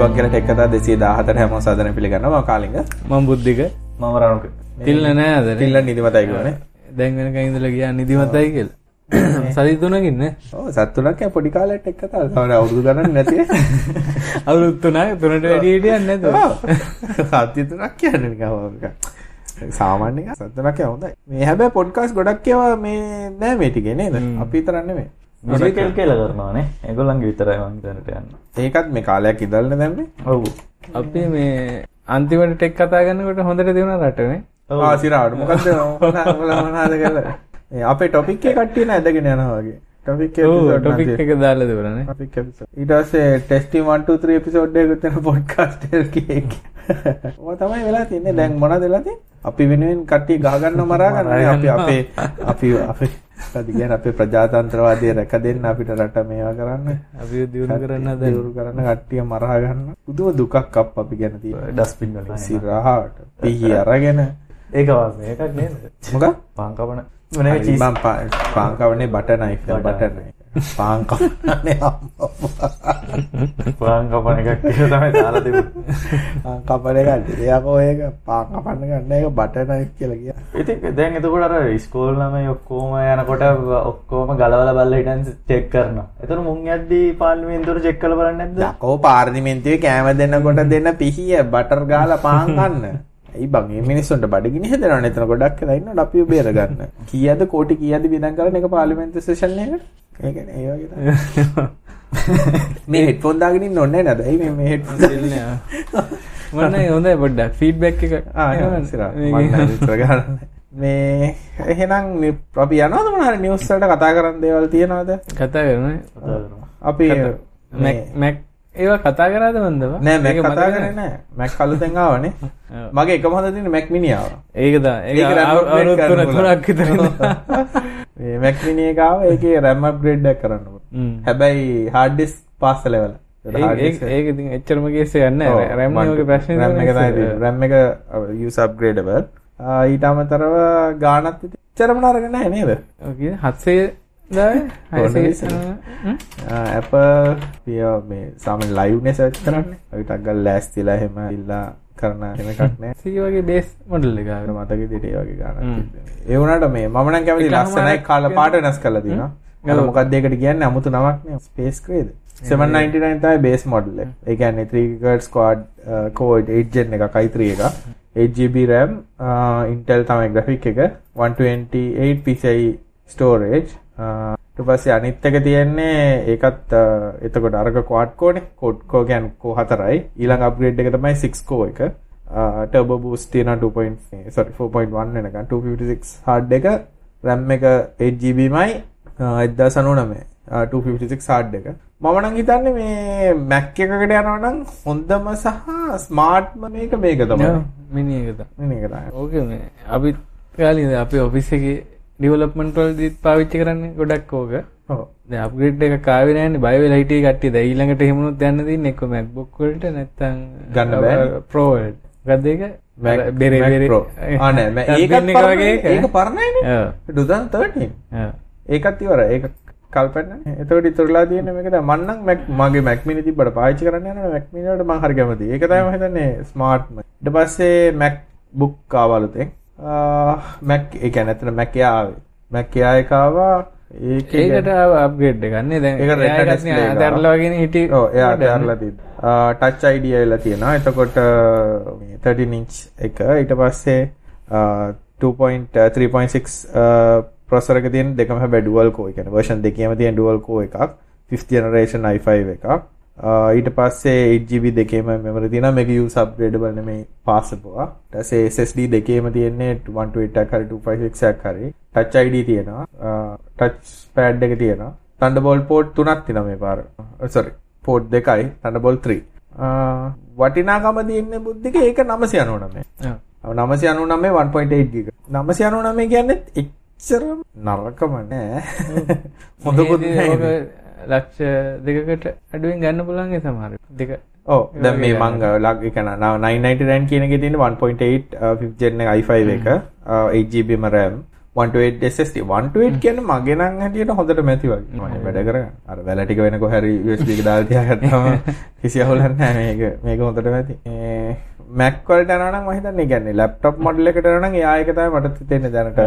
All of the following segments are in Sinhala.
අයිබක් කියලට එක්කතා දෙසේ දාහතර හැම සාධන පිළිගන්නවා. කාලිග. මං බුද්ධික මම රණුක. තිල්ල නෑ තිල්ල නිදිමතයිකවන දැන් වෙනක ඉඳල ගියා නිදිමතයි කියල. සති තුනකින්න සත්තුනක් පොඩි කාලට එක්කතා තවන අවුදු කරන්න නැති. අවුරුත්තුනා තුනට වැඩියටියන්න නැත සත්‍යතුනක් කියන්න නිකවක සාමාන්‍ය සත්තුනක් හොඳයි. මේ හැබැ පොඩ්කාස් ගොඩක් කියවා මේ නෑ මේටිගෙන අපි තරන්න මේ විසිකල් කියල? කරනවානේ එගොල්ලන්ගේ විතරයි මංතනට යන්න. ඒකත් මේ කාලයක් ඉදල්න දැම්ම? ඔවු. අපි මේ අන්තිවට ටෙක් කතා ගන්නකොට හොඳට දෙවුණ රටනේ ආසිරාට මොකක්ද කල අපේ ටොපික් කට්ටිය ඇදගෙන යනවාගේ ටොපික් ටොපික් එක දාල දෙවරන ඉටසේ ටෙස්ටි මන්ට ත්‍ර පිසෝඩ්ඩය ගතන ඕ තමයි වෙලා තින්නේ. දැන් මොන දෙලාති අපි වෙනුවෙන් කට්ටිය ගාගන්න මරාගන්න අපි අපේ අපි අපි දිගන අපේ ප්‍රජාතන්ත්‍රවාදය රැක දෙන්න අපිට රට මේවා කරන්න. අපි දියුණු කරන්න දවරු කරන්න කට්ටිය මරාගන්න පුදුව දුකක් අප අපි ගැනති ඩස්පින් වල සිරහාට පිහි අරගෙන. ඒකවාස ඒකක් නේද? මොක පංකපන මම පාංකවනේ බටනයි බටනයි පාංකවනේ පාංකපන එකක් කියලා තමයි දාලා තිබුණේ. කපන එක එයාකෝ ඒක පාංකපන්න ගන්න එක බටනයි කියලා කිය ඉතින් දැන් එතකොට අර ඉස්කෝල් ළමයි ඔක්කොම යනකොට ඔක්කොම ගලවලා බලලා හිටන් චෙක් කරනවා. එතකොට මුන් යද්දී පාර්ලිමේන්තුවට චෙක් කරලා බලන්නේ නැද්ද? යකෝ පාර්ලිමේන්තුවේ කෑම දෙන්නකොට දෙන්න පිහිය බටර් ගාලා පාන් කන්න ඇයි බං මේ මිනිස්සුන්ට බඩගිනි හදනවනේ එතන ගොඩක් වෙලා ඉන්නවට අපිව බේර ගන්න. කීයද කෝටි කීයද වියදම් කරන එක පාර්ලිමේන්තු සෙෂන් එකකට? ඒ කියන්නේ ඒ වගේ තමයි. මේ හෙඩ්ෆෝන් දාගෙන ඉන්න ඕනේ නේද? ඇයි මේ මේ හෙඩ්ෆෝන් දෙන්නේ? මන්න හොඳයි පොඩ්ඩක්. ෆීඩ්බැක් එක ආ. මේ එහෙනම් අපි යනවද මොන හරි නිවුස් වලට කතා කරන්න දේවල් තියනවද? කතා කරන අපි මැක් මැක් ඒවා කතා කරාද මන්දව නෑ මැක් කතා කරේ නෑ. මැක් කලුතෙන් ආවනේ. මගේ එකම හොඳ තියෙන මැක් මිනි ආවා. ඒකද ඒක අවුරුදු තුන තුනක් විතර මේ මැක් මිනි එක ආවා ඒකේ RAM අප්ග්‍රේඩ් එකක් කරන්න හැබැයි hard disk පාස් ලෙවල් ඒක ඒක ඉතින් එච්චරම කේස් එකක් නෑ RAM එකේ ප්‍රශ්නේ RAM එක RAM එක upgradable. ඊට අමතරව ගානත් එච්චරම නරක නෑ නේද? ඔකේ 700 ඇප පිය මේ සාම ලයිව්නේ සර්ච් කරන්න. ඔයිටක් ගල් ලෑස්තිලා හෙම ඉල්ලා කරන එකක් නෑ. සීවගේ බේස් මොඩල් එක මතක දිටේ වගේ ගන්න ඒ වුණාට මේ මම නම් කැමති ලස්සනයි කාල පාට වෙනස් කරලා තියෙනවා ගල මොකක්ද ඒකට කියන්නේ? 아무තු නමක් නේ ස්පේස් ග්‍රේද 799 තමයි බේස් මොඩල් එක. ඒ කියන්නේ 3 GHz quad core 8 gen එකක් i3 එකක්. 8GB RAM Intel තමයි graphic එක. 128 PCI storage ඊට පස්සේ අනිත් එක තියෙන්නේ ඒකත් එතකොට අරක quad core නේ. quad core කියන්නේ core හතරයි. ඊළඟ අප්ග්‍රේඩ් එක තමයි 6 core එක turbo boost තියෙනවා 2. sorry 4.1 වෙනකන්. 256 hard එක. RAM එක 8GB මයි 1099 256 hard එක. මම නම් හිතන්නේ මේ Mac එකකට යනවා නම් හොඳම සහ ස්මාර්ට්ම මේක මේක තමයි. මිනි එක තමයි මිනි එක තමයි. ඕකේ මේ අපි කාලින්ද අපේ ඔෆිස් එකේ ඩිවලොප්මන්ට් වලදීත් පාවිච්චි කරන්නේ ගොඩක්. දැන් අප්ග්‍රේඩ් එක කාවේ නැන්නේ බය වෙලා හිටියේ කට්ටිය. දැන් ඊළඟට එහෙමනොත් යන්න තියෙන්නේ එක්ක MacBook වලට නැත්නම් ගන්න බෑ. Pro වලට. මොකද්ද ඒක? බෙරේ Mac බෙරේ. Pro. ආ නෑ මම ඒකත් වගේ ඒක. ඒක පරණයිනේ. ඔව්. 2013. ඔව්. ඒකත් ඉවරයි. ඒක කල්පන්න. එතකොට ඉතුරුලා තියෙන්නේ මේක දැන් මම නම් Mac මගේ Mac mini තිබ්බට පාවිච්චි කරන්න යනකොට Mac mini වලට මම හරි කැමතියි. ඒක තමයි මම හිතන්නේ ස්මාර්ට්ම. ඊට පස්සේ MacBook ආවලුතෙන්. Mac Air එක ආවා ඒකට අප්ග්‍රේඩ් එකක් නේ දැන් ඒක retina ඒකත් display එක. අතහැරලා වගේ හිටි එයා තියෙනවා. ටච් ID එලා තියෙනවා. එතකොට මේ 13 inch එක ඊට පස්සේ 2.3.6 processor එක තියෙන දෙකම core. ඒ කියන්නේ version දෙකේම තියෙන dual core එකක්. 5th generation i5 එකක්. ඊට පස්සේ 8GB දෙකේම මෙමරි තියෙනවා මේක use upgradable නෙමෙයි passable. ඊට පස්සේ SSD දෙකේම තියෙන්නේ 128 එකක් හරි 256 එකක් හරි. touch ID තියෙනවා. touch pad එක තියෙනවා. Thunderbolt port තුනක් තියෙනවා මේ පාර. sorry port දෙකයි Thunderbolt 3. වටිනාකම තියෙන්නේ බුද්ධික ඒක 999. ඔව් 999 1.8 GB. 999 කියන්නේ එච්චර නරකම නෑ. හොඳකුත් නෑ. ලක්ෂ දෙකකට අඩුවෙන් ගන්න පුළුවන් ඒ සමහර දෙක. ඔව්. දැන් මේ මං ලක් එක 999 කියන එකේ තියෙන 1.8 5th gen එක i5 එක 8GB ම RAM. 128 SSD 128 කියන්නේ මගේ නම් හැටියට හොඳට මැති වගේ. මම වැඩ කරගන්න. අර වැල ටික වෙන කොහරි USB එක දාලා තියාගත්තාම කිසි අවුලක් නැහැ. මේක මේක හොඳට මැති Mac වලට යනවා නම් මම හිතන්නේ කියන්නේ ලැප්ටොප් මොඩල් එකට යනවා නම් එයා එක තමයි මට හිතෙන්නේ දැනට.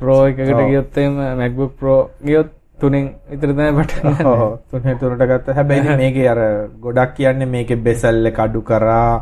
ප්‍රෝ එකකට ගියොත් එහෙම MacBook Pro ගියොත් තුනෙන් පටන් ඔව්. තුනේ තුනට ගත්තා හැබැයි මේකේ අර ගොඩක් කියන්නේ මේකේ බෙසල් එක අඩු කරා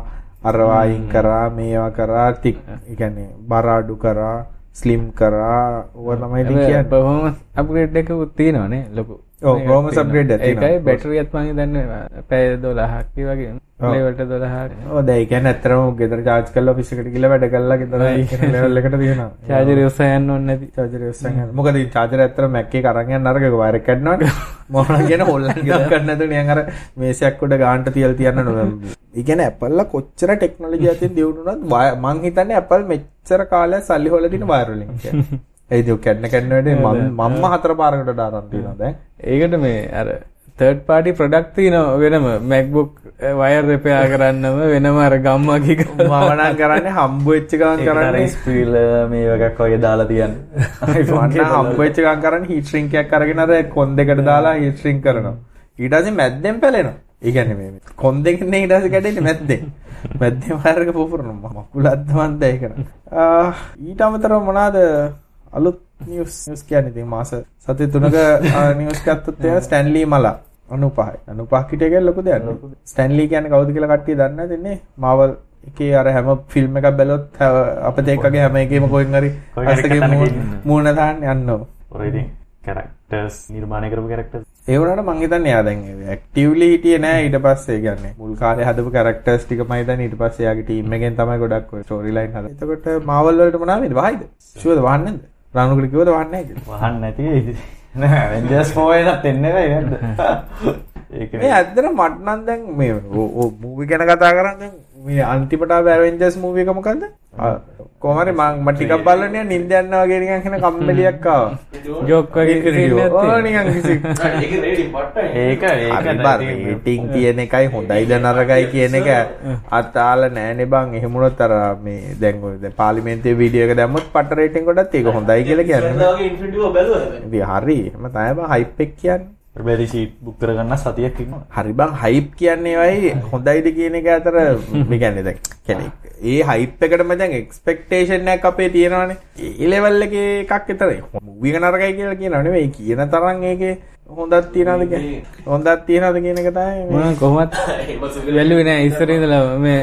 අරවා අයින් කරා මේවා කරා තික් ඒ කියන්නේ බර අඩු කරා ස්ලිම් කරා ඕවා තමයි කියන්නේ. පර්ෆෝමන්ස් අප්ග්‍රේඩ් එකකුත් තියෙනවානේ ලොකු එකක් තියෙනවා. ඒකයි බැටරියත් මම දන්නේ පැය 12ක් වගේ ලෙවල්ට 12ක් ඔව් දැන් ඒ කියන්නේ ඇත්තටම ගෙදර කරලා office එකට ගිහලා වැඩ කරලා ගෙදර කියන level එකට තියෙනවා. චාර්ජර් උස්සා යන්න ඕනේ නැති. චාර්ජර් උස්සන් යන මොකද මේ චාර්ජර් ඇත්තට Mac එක අරන් යන්න අරක වයර් එක කඩනවනේ. මොන කියන හොල්ලන් ගෙදර ගන්න නැතුව නිකන් අර මේසයක් උඩ ගාන්ට තියලා තියන්න නෝ ඒ කියන්නේ Apple ලා කොච්චර ටෙක්නොලොජි අතින් දියුණුනත් මං හිතන්නේ Apple මෙච්චර කාලයක් සල්ලි හොයලා තියෙන වයර් වලින් කියන්නේ ඒ දු කැඩන කැඩන මම මම්ම හතර පාරකට දැන් ඒකට මේ අර තර්ඩ් පාටි ප්‍රොඩක්ට් තියෙනවා වෙනම MacBook වයර් රිපෙයාර් කරන්නම වෙනම අර ගම්මගේ මම නම් කරන්නේ හම්බ වෙච්ච ගමන් කරන්නේ. ස්පීල් මේ එකක් වගේ දාලා තියන්න. වන්න හම්බ වෙච්ච ගමන් කරන්නේ හීට් ශ්‍රින්ක් එකක් අරගෙන අර කොන් දෙකට දාලා හීට් ශ්‍රින්ක් කරනවා. ඊට පස්සේ මැද්දෙන් පැලෙනවා. ඒ කියන්නේ මේ කොන් දෙකෙන් නේ ඊට පස්සේ කැඩෙන්නේ මැද්දෙන් මැද්දෙන් වයර් එක පුපුරනවා. මකුලද්ද මන්ද ඒක ඊට අමතරව මොනවාද? අලුත් නිවස් කියන්නේ ඉතින් මාස සති තුනක නිවස් ගත්තොත් එයා ස්ටැන්ලි මලා 95යි 95 කිට එක ලොකු දෙයක් නේ ස්ටැන්ලි කියන්නේ කවුද කියලා කට්ටිය දන්නේ නැති නේ මාවල් එකේ අර හැම ෆිල්ම් එකක් බැලුවොත් අපිට එකගේ හැම එකේම කොහෙන් හරි මූණ දාන්න ඉතින් කැරක්ටර්ස් නිර්මාණය කරපු කැරක්ටර්ස් ඒ වුණාට මං හිතන්නේ එයා දැන් ඇක්ටිව්ලි හිටියේ නෑ ඊට පස්සේ කියන්නේ මුල් කාලේ හදපු කැරක්ටර්ස් ටික මම හිතන්නේ ඊට පස්සේ එයාගේ ටීම් එකෙන් තමයි ගොඩක් ඔය ස්ටෝරි ලයින් හදලා. එතකොට මාවල් වලට මොනවා වෙන්නේ? වහයිද? ෂුවර්ද වහන්නේ නැද්ද? රානුකට කිව්වද වහන්නේ නැහැ කියලා. වහන්න නැති වෙයිද? නෑ ඇවෙන්ජර්ස් 4 එකත් එන්නේ නැහැ? ඒක මේ ඇත්තට මට නම් දැන් මේ මූවි ගැන කතා කරන්නේ මේ අන්තිමට ආව ඇවෙන්ජර්ස් මූවි එක මොකද්ද? කොහමරි මම මම ටිකක් බලලා නිකන් නිින්ද යනවා වගේ නිකන් එන කම්මැලියක් ආවා. ජෝක් වගේ කිසිම ඕ නිකන් කිසි ඒක ඒක රේටිං තියෙන එකයි හොඳයිද නරකයි කියන එක අතාල නෑනේ බං එහෙම වුණොත් අර මේ දැන් ඔය දැන් පාර්ලිමේන්තුවේ වීඩියෝ එක දැම්මොත් පට රේටිං කොටත් ඒක හොඳයි කියලා කියන්නේ. ඉතින් හරි එහෙම තමයි බං හයිප් එක කියන්නේ. බැරි සීට් බුක් කරගන්න සතියක්. හරි බං හයිප් කියන්නේ වයි හොඳයිද කියන එක අතර මේ කියන්නේ දැන් කියන්නේ ඒ හයිප් එකටම දැන් එක්ස්පෙක්ටේෂන් එකක් අපේ තියෙනවානේ. ඒ ලෙවල් එකේ එකක් එක නරකයි කියලා කියනව නෙවෙයි කියන තරම් ඒකේ හොඳක් තියනවද කියන්නේ හොඳක් තියනවද කියන එක තමයි මේ මම කොහොමත් වැල්ලුවේ නෑ ඉස්සර ඉඳලා මේ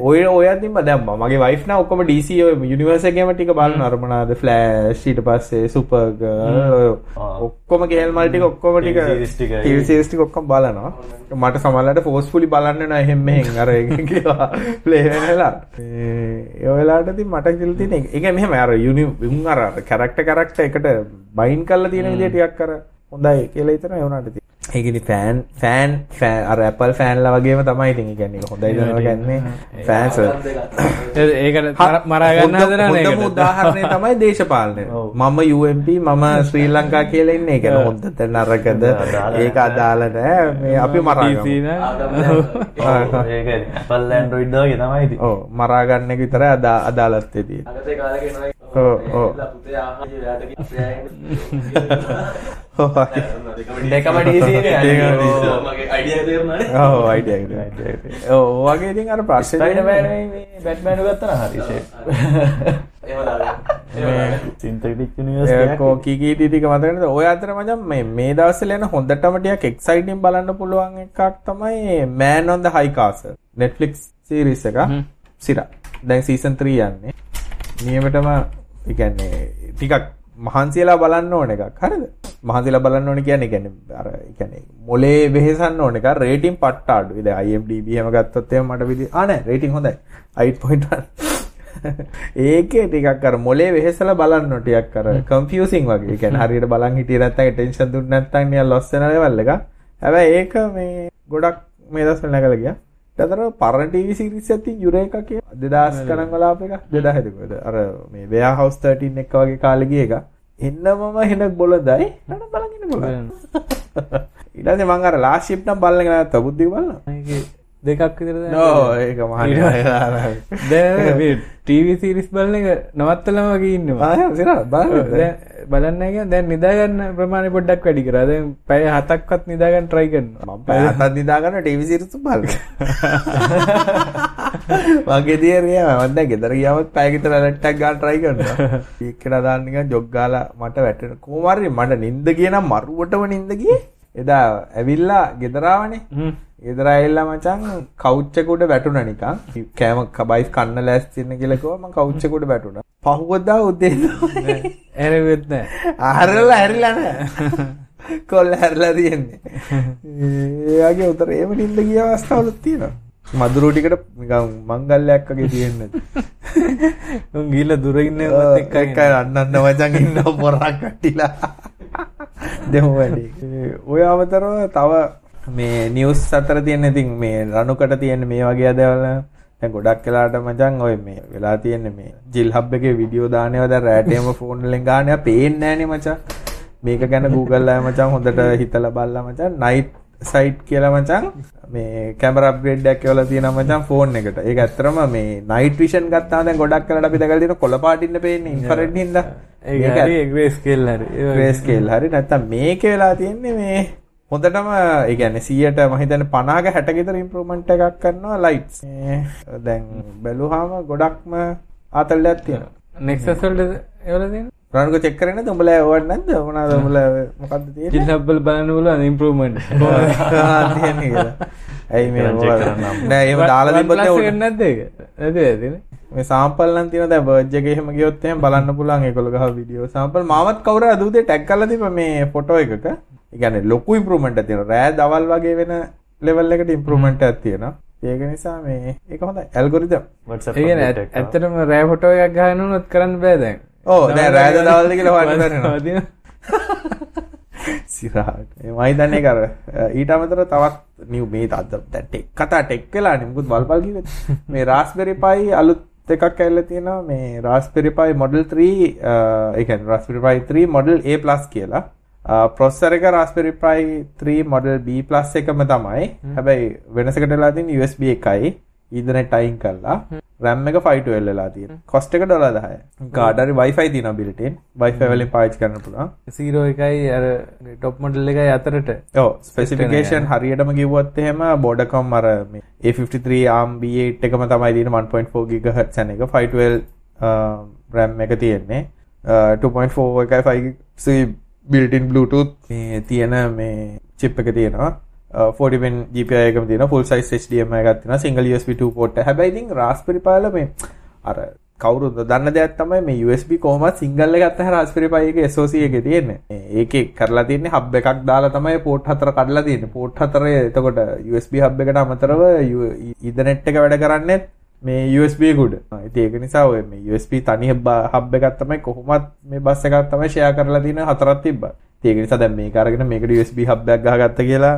ඔය ඔය අදින්ම දැම්මා. මගේ වයිෆ් නා ඔක්කොම DC ඔය යුනිවර්ස් එකේම ටික මොනවාද ෆ්ලෑෂ් ඊට පස්සේ සුපර් ගර්ල් ඔක්කොම ගේල් මල් ටික ඔක්කොම ටික ටික. ඔක්කොම බලනවා. මට සමහරවිට ෆෝස්ෆුලි බලන්න නෑ එහෙම මෙහෙන්. අර ඒක කියලා ප්ලේ වෙනලා ඒ ඔය වෙලාවට ඉතින් මට කියලා තියෙන එක. මෙහෙම අර යුනි අර කැරක්ටර් කැරක්ටර් එකට බයින් කරලා තියෙන විදිහ ටිකක් අර හොඳයි කියලා හිතනවා ඒ වුණාට ඒක ඉතින් ෆෑන් ෆෑන් ෆෑන් අර Apple ෆෑන්ලා වගේම තමයි ඉතින් ඒ කියන්නේ හොඳයි දනවා කියන්නේ ෆෑන්ස් ඒකට මරා ගන්න හදනවා නේද හොඳම උදාහරණය තමයි දේශපාලනය. මම UMP මම ශ්‍රී ලංකා කියලා ඉන්නේ. ඒ කියන්නේ හොඳද නරකද ඒක අදාළ නැහැ. මේ අපි මරා ගමු. ඒක Apple Android වගේ තමයි ඉතින්. ඔව් මරා ගන්න එක විතරයි අදා අදාළත්වයේ තියෙන්නේ. අගතේ කාලේ කෙනා ඔව් ඔව්. ඔව් දෙකම DC නේ. මගේ අයිඩියා තේරුණානේ ඔව් අයිඩියා එක. ඔව් වගේ ඉතින් අර ප්‍රශ්න ස්පයිඩර්මෑන් මේ බැට්මෑන් ගත්තා නම් හරි ෂේප්. එහෙම දාලා. සින්තෙටික් යුනිවර්ස් එකක්. කෝකිකී ටික මතකද ඔය අතර මචං මේ මේ දවස්වල එන හොඳටම ටිකක් එක්සයිටින් බලන්න පුළුවන් එකක් තමයි the High Castle. Netflix series එක සිරා දැන් season 3 යන්නේ. නියමටම ඒ කියන්නේ ටිකක් මහන්සියලා බලන්න ඕන එකක් හරිද මහන්සියලා බලන්න ඕන කියන්නේ කියන්නේ අර ඒ කියන්නේ මොලේ වෙහෙසන්න ඕන එක රේටින් පට්ට අඩුයි දැන් IMDb එහෙම ගත්තොත් එහෙම මට විදි ආ නෑ රේටින් හොඳයි 8.1 ඒකේ ටිකක් අර මොලේ වෙහෙසලා බලන්න ඕන ටිකක් අර කන්ෆියුසින් වගේ. ඒ කියන්නේ හරියට බලන් හිටියේ නැත්නම් ටෙන්ෂන් දුන්නේ නැත්නම් නිකන් ලොස් වෙන ලෙවල් එක. හැබැයි ඒක මේ ගොඩක් මේ දවස්වල නැගලා ගියා. ඊට අතර පරණ ටීවී සීරීස් එකක් තියෙන යුරේකා කිය 2000 ගණන් වල ආපු එක 2000 දුකද අර මේ Bear House 13 එක වගේ කාලේ ගිය එක. එන්නමම හෙන බොළඳයි. නඩ බලන් ඉන්න පුළුවන්. ඊට පස්සේ මම අර ලාස්ට් ෂිප් නම් දෙකක් විතර නෝ ඒක මහා දැන් මේ ටීවි සිරිස් බලන එක නවත්තලම වගේ ඉන්නවා. ආය සිරා බලන්න දැන්. නිදාගන්න ප්‍රමාණය පොඩ්ඩක් වැඩි කරා. දැන් පැය හතක්වත් නිදාගන්න පැය හතක් නිදාගන්න ටීවී සිරිස් බලනවා මගේ දියරිය මම දැන් ගෙදර ගියාම පැය විතර ලැට් එකක් ගන්න try කරනවා. ඒකට දාන්න නිකන් ජොග් ගාලා මට වැටෙන. හරි මට නිින්ද ගියේ නම් මරුවටම නිින්ද ගියේ. එදා ඇවිල්ලා ගෙදර ආවනේ ගෙදර ඇවිල්ලා මචං කවුච් එක උඩ වැටුණා නිකන්. කෑම කබයිස් කන්න ලෑස්ති වෙන්න කියලා කිව්වා මම කවුච් එක උඩ වැටුණා පහුවදා උදේ තමයි ඇරවෙත් නෑ. ආරලා හැරිලා නෑ. කොල්ල හැරලා තියෙන්නේ. ඒගේ උතර ඒම නින්ද ගිය අවස්ථාවලුත් තියෙනවා. මදුරු ටිකට නිකන් මංගල්‍යයක් වගේ තියෙන්නේ. උන් ගිහිල්ලා දුර ඉන්න එක එක අන්නන්න වචන් ඉන්න පොරක් කට්ටිලා දෙමු වැඩි ඔය අමතරව තව මේ නිවුස් අතර තියෙන ඉතින් මේ රණුකට තියෙන මේ වගේ දේවල් දැන් ගොඩක් වෙලාට මචං ඔය මේ වෙලා තියෙන්නේ මේ ජිල් හබ් එකේ වීඩියෝ දානවා දැන් රෑටේම ෆෝන් වලින් ගානවා පේන්නේ නැහනේ මචං මේක ගැන Google ආය මචං හොඳට හිතලා බලලා මචං නයිට් සයිට් කියලා මචං මේ කැමරා අප්ග්‍රේඩ් එකක් කියලා තියෙනවා මචං ෆෝන් එකට. ඒක ඇත්තරම මේ නයිට් විෂන් ගත්තාම දැන් ගොඩක් කරලා අපි දැකලා තියෙන කොළ පාටින්න පේන්නේ ඉන්ෆ්‍රාරෙඩ් හින්දා. ඒක හරි ග්‍රේ ස්කේල් හරි ග්‍රේ ස්කේල් හරි නැත්තම් මේකේ වෙලා තියෙන්නේ මේ හොඳටම ඒ කියන්නේ 100ට මම හිතන්නේ 50ක 60 කට ඉම්ප්‍රූව්මන්ට් එකක් කරනවා ලයිට්ස්. දැන් බැලුවාම ගොඩක්ම ආතල්ලයක් තියෙන රන්කෝ චෙක් කරේ නැද්ද? උඹලා ඕවට නැද්ද? මොනවාද උඹලා මොකද්ද තියෙන්නේ? ජිල් හබ්බල් බලන්න පුළුවන් ඉම්ප්‍රූව්මන්ට් තියෙන්නේ කියලා. ඇයි මේ නෑ එහෙම දාලා නැද්ද ඒක? නැද ඇදිනේ මේ සාම්පල් නම් තියෙනවා. දැන් බර්ජ් එකේ එහෙම ගියොත් එහෙම බලන්න පුළුවන් ඒගොල්ලෝ ගහ වීඩියෝ සාම්පල් මාවත් කවුරු ටැග් කරලා තිබ්බ මේ ෆොටෝ එකක ඒ කියන්නේ ලොකු ඉම්ප්‍රූව්මන්ට් එකක් තියෙනවා. රෑ දවල් වගේ වෙන ලෙවල් එකට ඉම්ප්‍රූව්මන්ට් එකක් තියෙනවා. ඒක නිසා මේ ඒක හොඳයි. ඇල්ගොරිතම් WhatsApp ඒ කියන්නේ update එක. ඇත්තටම රෑ ෆොටෝ එකක් ගහන්න උනොත් කරන්න බෑ දැන්. ඕ දැන් රෑද දවල්ද කියලා හොයන්න බැරිනවා සිරාට. මම හිතන්නේ කර ඊට අමතරව තවත් නිව් මේ අද දැන් ටෙක් කතා ටෙක් වෙලානේ මොකද බලපල් කිව්වෙත්. මේ Raspberry Pi අලුත් එකක් ඇවිල්ලා තියෙනවා. මේ Raspberry Pi Model 3 ඒ කියන්නේ Raspberry Pi 3 Model A+ කියලා ප්‍රොසෙසර් එක Raspberry Pi 3 Model B+ එකම තමයි. හැබැයි වෙනසකට වෙලා තියෙන්නේ USB එකයි ඊදරෙට් අයින් කරලා. RAM එක 512 වෙලා තියෙනවා. කොස්ට් එක ඩොලර් 10 කාඩ් හරි Wi-Fi තියෙනවා built in Wi-Fi වලින් පාවිච්චි කරන්න පුළුවන්. 0 එකයි අර ටොප් මොඩල් එකයි අතරට. ඔව් ස්පෙසිෆිකේෂන් හරියටම කිව්වොත් එහෙම බෝඩකම් අර මේ A53 ARM B8 එකම තමයි තියෙන 1.4 GHz එක. 512 RAM එක තියෙන්නේ. 2.4 එකයි 5 built in Bluetooth මේ තියෙන මේ chip එක තියෙනවා 40 pin GPI එකම තියෙනවා full size HDMI එකක් තියෙනවා single USB 2 port එක. හැබැයි ඉතින් Raspberry Pi වල මේ අර කවුරුද දන්න දෙයක් තමයි මේ USB කොහොමද සිංගල් එකක් අතර Raspberry Pi එකේ SoC එකේ තියෙන්නේ. ඒකේ කරලා තියෙන්නේ හබ් එකක් දාලා තමයි පෝට් හතර කඩලා තියෙන්නේ. පෝට් හතරේ එතකොට USB හබ් එකට අමතරව Ethernet එක වැඩ කරන්නේ මේ USB කුඩ. ඉතින් ඒක නිසා ඔය මේ USB තනි හබ් එකක් තමයි කොහොමත් මේ බස් එකක් තමයි ෂෙයා කරලා තියෙන හතරක් තිබ්බා. ඉතින් ඒක නිසා දැන් මේක අරගෙන මේකට USB හබ් එකක් ගහගත්ත කියලා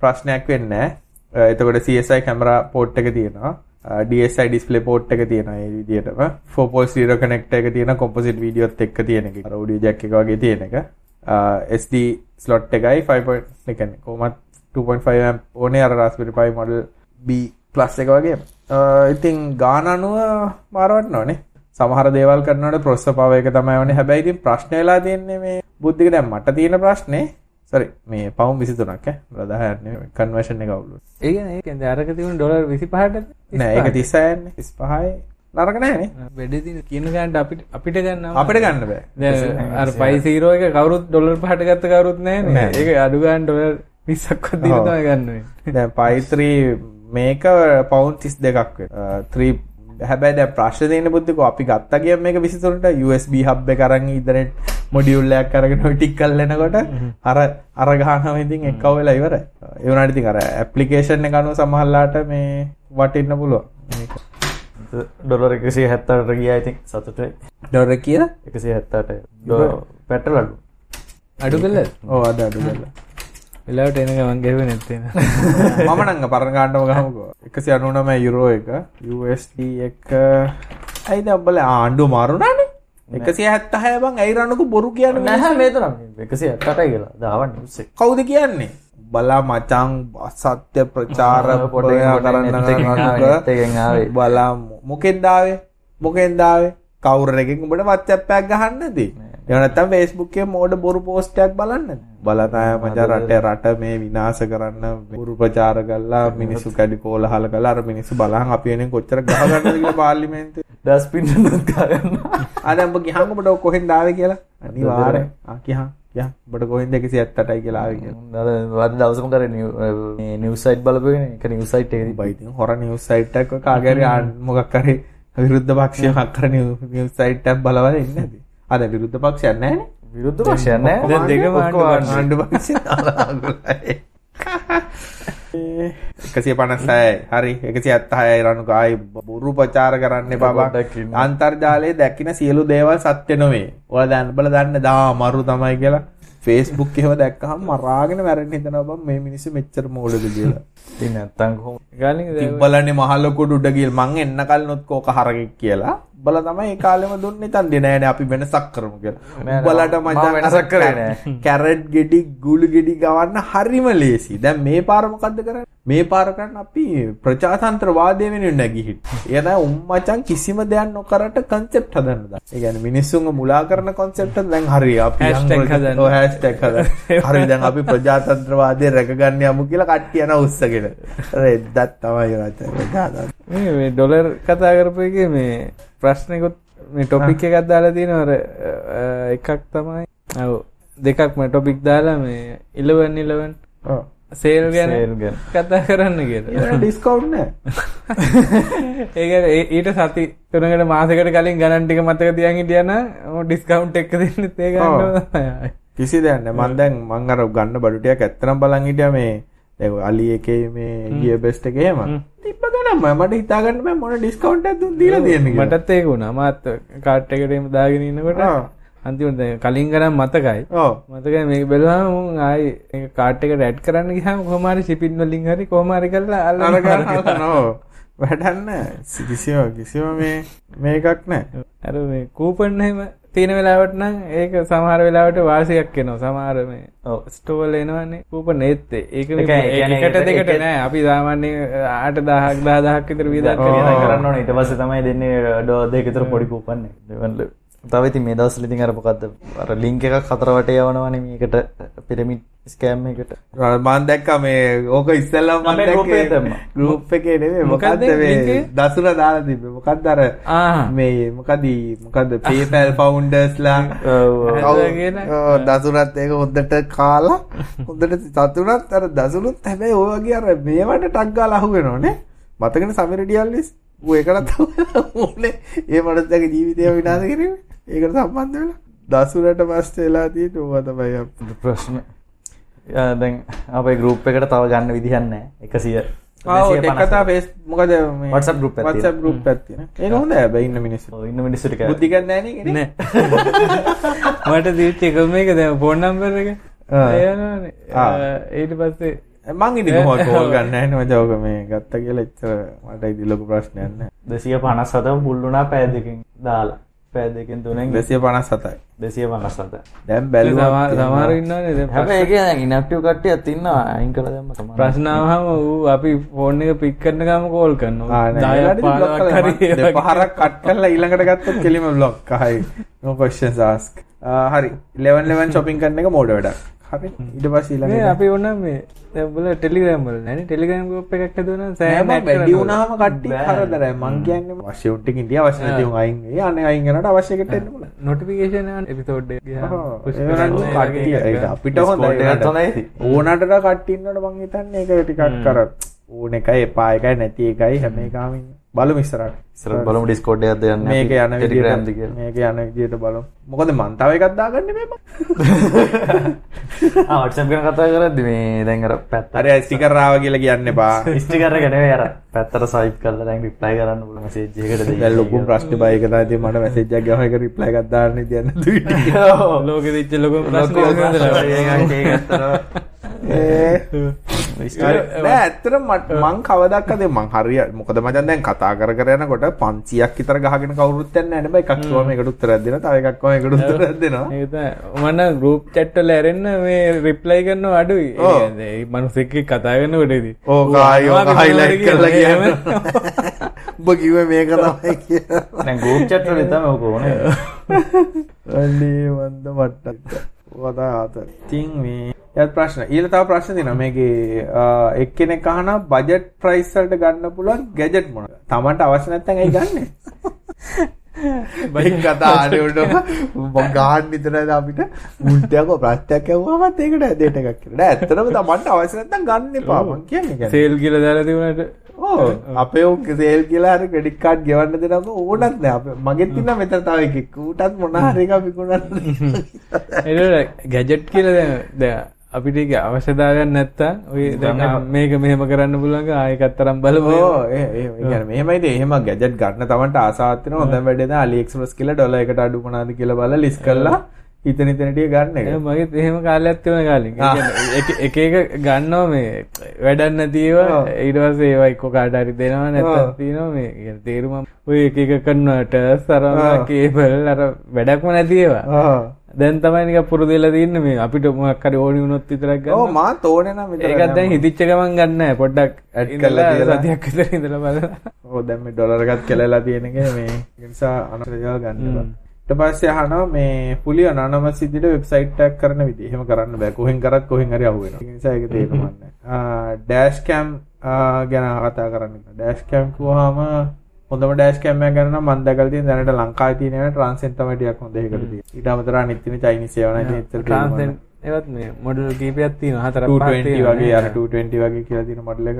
ප්‍රශ්නයක් වෙන්නේ නැහැ. එතකොට CSI කැමරා පෝට් එක තියෙනවා. DSI ඩිස්ප්ලේ පෝට් එක තියෙනවා ඒ විදිහටම 4.0 කනෙක්ටර් එක තියෙන කොම්පොසිට් වීඩියෝත් එක්ක තියෙන එක. අර ඔඩියෝ ජැක් එක වගේ තියෙන එක. SD ස්ලොට් එකයි 5. ඒ කියන්නේ කොහොමත් 2.5 amp ඕනේ අර Raspberry Pi model B plus එක වගේ. ඉතින් ගාන අනුව මාරවටනවනේ. සමහර දේවල් කරනකොට ප්‍රොසෙසර් පවර් එක තමයි වනේ. හැබැයි ඉතින් ප්‍රශ්නේ වෙලා තියෙන්නේ මේ බුද්ධික දැන් මට තියෙන ප්‍රශ්නේ සරි මේ පවුම් 23ක් ඈ 10ක් කන්වර්ෂන් එක අවුලුයි. ඒ කියන්නේ ඒ කියන්නේ අරක තිබුණ ඩොලර් 25ට නෑ ඒක 36න්නේ 35යි නරක නෑනේ. වැඩි කියන ගානට අපිට අපිට ගන්න අපිට ගන්න බෑ. දැන් අර පයි 0 එක කවුරුත් ඩොලර් 5ට ගත්ත කවුරුත් නෑනේ. ඒක අඩු ගන්න ඩොලර් 20ක්වත් දීලා තමයි ගන්න වෙන්නේ. දැන් පයි 3 මේක පවුන් 32ක් වෙනවා. 3 හැබැයි දැන් ප්‍රශ්නේ තියෙන බුද්ධිකෝ අපි ගත්තා කියම් මේක 23ට USB හබ් එක අරන් ඉදරෙට් මොඩියුල් එකක් අරගෙන ඔය ටික කරලනකොට අර අර ගහනවා ඉතින් එක්කව වෙලා ඉවරයි. ඒ වුණාට ඉතින් අර ඇප්ලිකේෂන් එක අනුව සමහරලාට මේ වටින්න පුළුවන්. මේක. ඩොලර් 178ට ගියා ඉතින් සතුටුයි. ඩොලර් කියලා? 178ට. ඩොලර් පෙට්‍රල් අඩු. අඩු කළාද? ඔව් අද අඩු වෙලාවට එන ගමන් ගෙවුවේ නැත්තේ නේද? මම නම් පරණ ගානටම ගහමුකෝ. 199 යුරෝ එක. USD එක. ඇයිද උඹලා ආණ්ඩුව මාරුණානේ? 176 බං ඇයි රණුකු බොරු කියන්නේ? නැහැ මේ තරම් 178යි කියලා. දාවන්න. කවුද කියන්නේ? බලා මචං සත්‍ය ප්‍රචාර පොඩ්ඩක් කරන්න. බලා මොකෙන්ද ආවේ? මොකෙන්ද ආවේ? කවුරු එකෙන් උඹට එකක් ගහන්නද Facebook එකේ මෝඩ බොරු පෝස්ට් එකක් බලන්නද බලතය මචං රට රට මේ විනාශ කරන්න බොරු ප්‍රචාර කළා මිනිස්සු කැඩි කෝලහල කළා අර මිනිස්සු බලහන් අපි වෙනින් කොච්චර ගහ ගන්නද කියලා පාර්ලිමේන්තුවේ. ඩස්පින් නුත් ගන්න. අද උඹ ගිහන් උඹට කොහෙන්ද ආවේ කියලා? අනිවාර්යෙන් ආ කියහන් උඹට කොහෙන්ද 178යි කියලා ආවේ කියලා. වද දවසකම කර නිවස් සයිට් බලපගෙන එක නිවස් සයිට් එකේ උඹ ඉතින් හොර නිවුස් සයිට් එකක් කාගේ හරි ආ- මොකක් හරි විරුද්ධ පක්ෂයක් අක්කර නිවුස් සයිට් එකක් බලවල ඉන්නේ නැති අද විරුද්ධ පක්ෂයක් නැහැනේ. විරුද්ධ පක්ෂයක් නෑ දැන් දෙකම ආණ්ඩු පක්ෂ. ආණ්ඩු පක්ෂය. එකසිය පනස්සයි හරි. එකසි අත්තහයයි රණුක ආයි බොරු ප්‍රචාර කරන්න බබා. අන්තර්ජාලයේ දැක්කින සියලු දේවල් සත්‍ය නොවේ. ඔය දැන් බල දන්න දා මරු තමයි කියලා. ෆේස්බුක් එහෙම දැක්කහම මරාගෙන මැරෙන්න හිතනවා බං මේ මිනිස්සු මෙච්චර මෝඩද කියලා ඉතින් නැත්තම් කොහොම? ගාලින් තිබ්බලන්නේ මහලොකුඩ උඩ ගිල් මං එන්න කලිනුත් කෝක හරකෙක් කියලා. බල තමයි කාලෙම දුන්නේ. තන්දේ නෑනේ අපි වෙනසක් කරමු කියලා. මම මචං වෙනසක් කරේ නෑ. කැරට් ගෙඩි ගුළු ගෙඩි ගවන්න හරිම ලේසි. දැන් මේ පාර මොකද්ද කරන්නේ? මේ පාර කරන්න අපි ප්‍රජාතන්ත්‍රවාදය වෙනුවෙන් නැගිහින් ඒ තමයි උම් මචං කිසිම දෙයක් නොකරට කන්සෙප්ට් හදන්න දා ඒ කියන්නේ මිනිස්සුන්ව මුලා කරන එක දැන් හරි අපි හරි දැන් අපි ප්‍රජාතන්ත්‍රවාදය රැකගන්න යමු කියලා කට්ටිය යන අර එද්දත් තමයි ප්‍රජාතන්ත්‍ර මේ ඩොලර් කතා කරපු එකේ මේ ප්‍රශ්නෙකුත් මේ ටොපික් එකක් දාලා තියෙනවා. අර අ, එකක් තමයි. ඔව්. දෙකක්ම ටොපික් දාලා මේ 11 11 ඔව්. සේල් ගැන. කතා කරන්න කියලා. ඒක ඩිස්කවුන්ට් නෑ. ඒක ඒ- ඊට සති තුනකට මාසෙකට කලින් ගණන් ටික මතක තියන් හිටියන ඩිස්කවුන්ට් එක දෙන්නෙත් ඒ. කිසි දෙයක් නෑ. මම දැන් මං අර ගන්න බඩු ටිකක් ඇත්තනම් බලන් හිටියා මේ අලි එකේ මේ ගිය බෙස්ට් එකේ එහෙම. තිබ්බ ගණන්ම මට හිතා ගන්න බෑ මොන ඩිස්කවුන්ට් දුන් දීලා කියලා. මටත් ඒක වුණා. මාත් කාට් එකට එහෙම දාගෙන ඉන්නකොට ඔව්. අන්තිමට කලින් ගණන් මතකයි. ඔව්. මතකයි මේක බැලුවාම ආයි කාට් එකට ඇඩ් කරන්න කොහොම හරි shipping වලින් හරි කොහොම හරි කරලා ගන්න නෝ වැඩක් නෑ කිසිම කිසිම මේ මේකක් නෑ අර මේ කූපන් එහෙම තියෙන වෙලාවට නම් ඒක සමහර වෙලාවට වාසියක් එනවා සමහර මේ. ස්ටෝල් එනවනේ කූපන් ඒත් ඒක එකට දෙකට නෑ අපි සාමාන්‍යයෙන් 8000ක් 10000ක් විතර වියදම් කරන්න ඕනේ ඊට පස්සේ තමයි දෙන්නේ ඩෝ දෙක විතර පොඩි කූපන් එක. දෙවන්න. තව ඉතින් මේ දවස්වල ඉතින් අර මොකද්ද අර ලින්ක් එකක් හතර වටේ යවනවනේ මේකට පිරමිඩ් ස්කෑම් එකකට. මම දැක්කා මේ ඕක ඉස්සෙල්ලාම group එකේ දැක්කේ දැම්මා. group එකේ නෙමෙයි මොකක්ද මේ? දසුන දාලා තිබ්බේ මොකද්ද අර ආ මේ මොකද. හදලා කියලා. ඔව් දසුනත් ඒක හොඳට කාලා හොඳට සතුනත් අර දසුනුත් හැබැයි වගේ අර මේවට ටක් ගාලා අහුවෙනවනේ මතකනේ සමීර ඩියල්ලිස් ඌ ඒකට ඕනේ ඒ මනසගේ ජීවිතය විනාශ කිරීම ඒකට සම්බන්ධ වෙලා දසුනට පස්සේ වෙලා තියෙන ඕවා තමයි ප්‍රශ්න. දැන් අපේ ගෲප් එකට තව ගන්න විදිහක් නැහැ. 100 ආ ඔය එකතා ෆේස් මොකද මේ WhatsApp group එකක් WhatsApp group එකක් තියෙන ඒක හොඳයි හැබැයි ඉන්න මිනිස්සු. ඔව් ඉන්න මිනිස්සු ටික බුද්ධිකක් නැහැ නේ කෙනෙක්. නෑ. මට දීච්ච එක දැන් ෆෝන් නම්බර් එක. ඒ ඊට පස්සේ මං ඉතින් කොහොමද කෝල් ගන්න? නැහැ නේ ඔක මේ ගත්ත කියලා. එච්චර මට ඉතින් ලොකු ප්‍රශ්නයක් නැහැ 257 පුල් වුණා පෑ දෙකකින් දාලා. පෑ දෙකෙන් තුනෙන් 257යි 257. දැන් සමහර බැලුවා සමහර ඉන්නවනේ දැන් හැබැයි ඒකේ දැන් ඉනැක්ටිව් කට්ටියත් ඉන්නවා. අයින් කළා දැම්ම සමාන. ප්‍රශ්න ආවම ඌ අපි ෆෝන් එක පික් කරන ගම කෝල් කරනවා. 10ක් 15ක් හරි ඒ වගේ. පහරක් කට් කරලා ඊළඟට ගත්තොත් කෙලිම බ්ලොක් questions ask ආ, හරි 11 11 shopping කරන එක මෝඩ වැඩක් හරි ඊට පස්සේ මේ ඊළඟට අපි ඕන මේ බල ටෙලිග්‍රෑම් වල නෑනේ ටෙලිග්‍රෑම් ගෲප් එකක් හදුවා නම් නෑ සෑම වැඩි වුණාම කට්ටිය කරදරයි. මං කියන්නේ අවශ්‍ය උන් ටික ඉන්දියා අවශ්‍ය නැති උන් අයින් ඒ අනේ අයින් කරනට අවශ්‍ය එකට එන්න පුළුවන් නොටිෆිකේෂන් යන එපිසෝඩ් එක එකක්. අපිට හොඳයි. ඕනටට කට්ටිය ඉන්නකොට මං හිතන්නේ? ඒක ටිකක් කර ඕන එකයි එපා එකයි නැති එකයි හැම එකම. බලමු ඉස්සරහට ඉස්සරහ බලමු Discord එකක් දෙන්න. මේක යන විදියට දිගේ. මේක යන විදියට බලමු මොකද මං තව එකක් දාගන්නේ මේ ආ WhatsApp ගැන කතා කරද්දි මේ දැන් අර පැත්ත අර ස්ටිකර් ආව කියලා කියන්න එපා ස්ටිකර් එක නෙවෙයි අර පැත්තට සයිප් කරලා දැන් රිප්ලයි කරන්න පුළුවන් මැසේජ් එකකට දෙන්න. දැන් ලොකු ප්‍රශ්න බය එක තමයි ඉතින් මට මැසේජ් එකක් ගහම එක රිප්ලයි එකක් දාන්න ඉතින් යන්න දුවිට ලෝකෙ දිච්ච ලොකු ප්‍රශ්න. නෑ ඇත්තට මට මං කවදක්කද මං හරිය මොකද මචන් දැන් කතා කර කර යනකොට 500ක් විතර ගහගෙන කවුරුත් යන්නේ නැහැ නේ බයි එකක් කිව්වම ඒකට උත්තරයක් දෙනවා තව එකක් කිව්වම ඒකට උත්තරයක් දෙනවා ඒක මම ගෲප් chat වල ඇරෙන්න මේ රිප්ලයි කරනවා අඩුයි ඒ. කියන්නේ ඒ මිනිස්සෙක් එක්ක කතා කරනකොට ඉතින් ඕක ආයි ඕක highlight කරලා කියන්න. උඹ කිව්වේ මේක තමයි කියලා. දැන් ගෲප් chat වල තමයි ඔක ඕනේ. අනේ වන්ද මට්ටක්. වදා ආත. ඉතින් මේ යත් ප්‍රශ්න. ඊළ තව ප්‍රශ්න තියෙනවා. මේකේ එක්කෙනෙක් අහනවා බජට් ප්‍රයිස් වලට ගන්න පුළුවන් ගැජට් මොනවද? Tamanට අවශ්‍ය නැත්නම් ඇයි ගන්නෙ? බයික් කතා ආඩුවට ගාන්න විතරද අපිට මුල්ටයක ප්‍රශ්නයක් ඇහුවාමත් ඒකට ඇදේට එකක් කියලා. නෑ ඇත්තටම Tamanට අවශ්‍ය නැත්නම් ගන්න එපා. මං කියන්නේ. සේල් කියලා දාලා තිබුණාට අපේ සේල් කියලා හරි ක්‍රෙඩිට් කාඩ් ගෙවන්න දෙනම ඕනත් නෑ. අපේ මගෙත් ඉන්න මෙතන තව එකෙක්. ඌටත් මොන හරි එකක් විකුණන්න එට ගැජට් කියල දැ අපිට අවශ්‍යතාවයක් නැත්තා ඔය මේක මෙහෙම කරන්න පුළුවන්ග ආයකත් තරම් බලමු ඕ ඒ ඒ කියන්නේ මෙහෙමයිද එහෙම ගැජට් ගන්න තමන්ට ආසාවත් වෙනවා. හොඳ වැඩේද AliExpress කියලා ඩොලර් එකට අඩු මොනවාද කියලා බලලා ලිස්ට් කරලා හිතන ටික ගන්න මගේ එහෙම කාලයක් තිබුණ කාලින් එක එක ගන්නවා මේ වැඩක් නැතිව ඊට පස්සේ ඒවා එක්ක කාට හරි දෙනවා නැත්නම් තියෙනවා මේ. තේරුම ඔය එක එක කන්වර්ටර් සරම කේබල් අර වැඩක්ම නැති ඒවා. ආ. දැන් තමයි නිකන් පුරුදු වෙලා තින්නේ මේ අපිට මොකක් හරි ඕනි වුණොත් විතරක්. මා විතර ඒකත් දැන් හිතිච්ච ගමන් ගන්න. පොඩ්ඩක් Add කරලා. සතියක් විතර ඉඳලා බලලා. ඔව් දැන් මේ ඩොලර් එකත් කෙලලා තියෙන එක මේ. නිසා අනවශ්‍ය දේවල් ගන්න එපා. ඊට පස්සේ අහනවා මේ පුලිය අනනමස් විදිහට වෙබ්සයිට් එකක් කරන විදිහ. එහෙම කරන්න බෑ. කොහෙන් කරත් කොහෙන් හරි අහු වෙනවා. ඒ නිසා ඒක තේරුම් ගන්න. ඩෑෂ් කැම් ගැන කතා කරන්න. ඩෑෂ් කැම් කිව්වහම හොඳම ඩෑෂ් කැම් එකක් ගන්න නම් මම දැකලා තියෙන දැනට ලංකාවේ තියෙන ඒවා ට්‍රාන්සෙන්ට් තමයි ටිකක් හොඳ ඒකට තියෙන්නේ. ඊට අමතරව අනිත් තියෙන චයිනීස් ඒවා තේරුම් ගන්න. ට්‍රාන්ස්ලේට් ඒවත් මේ මොඩල් කීපයක් තියෙනවා. හතරක් පහක් 220 වගේ තියෙනවා. අර 220 වගේ කියලා තියෙන මොඩල් එක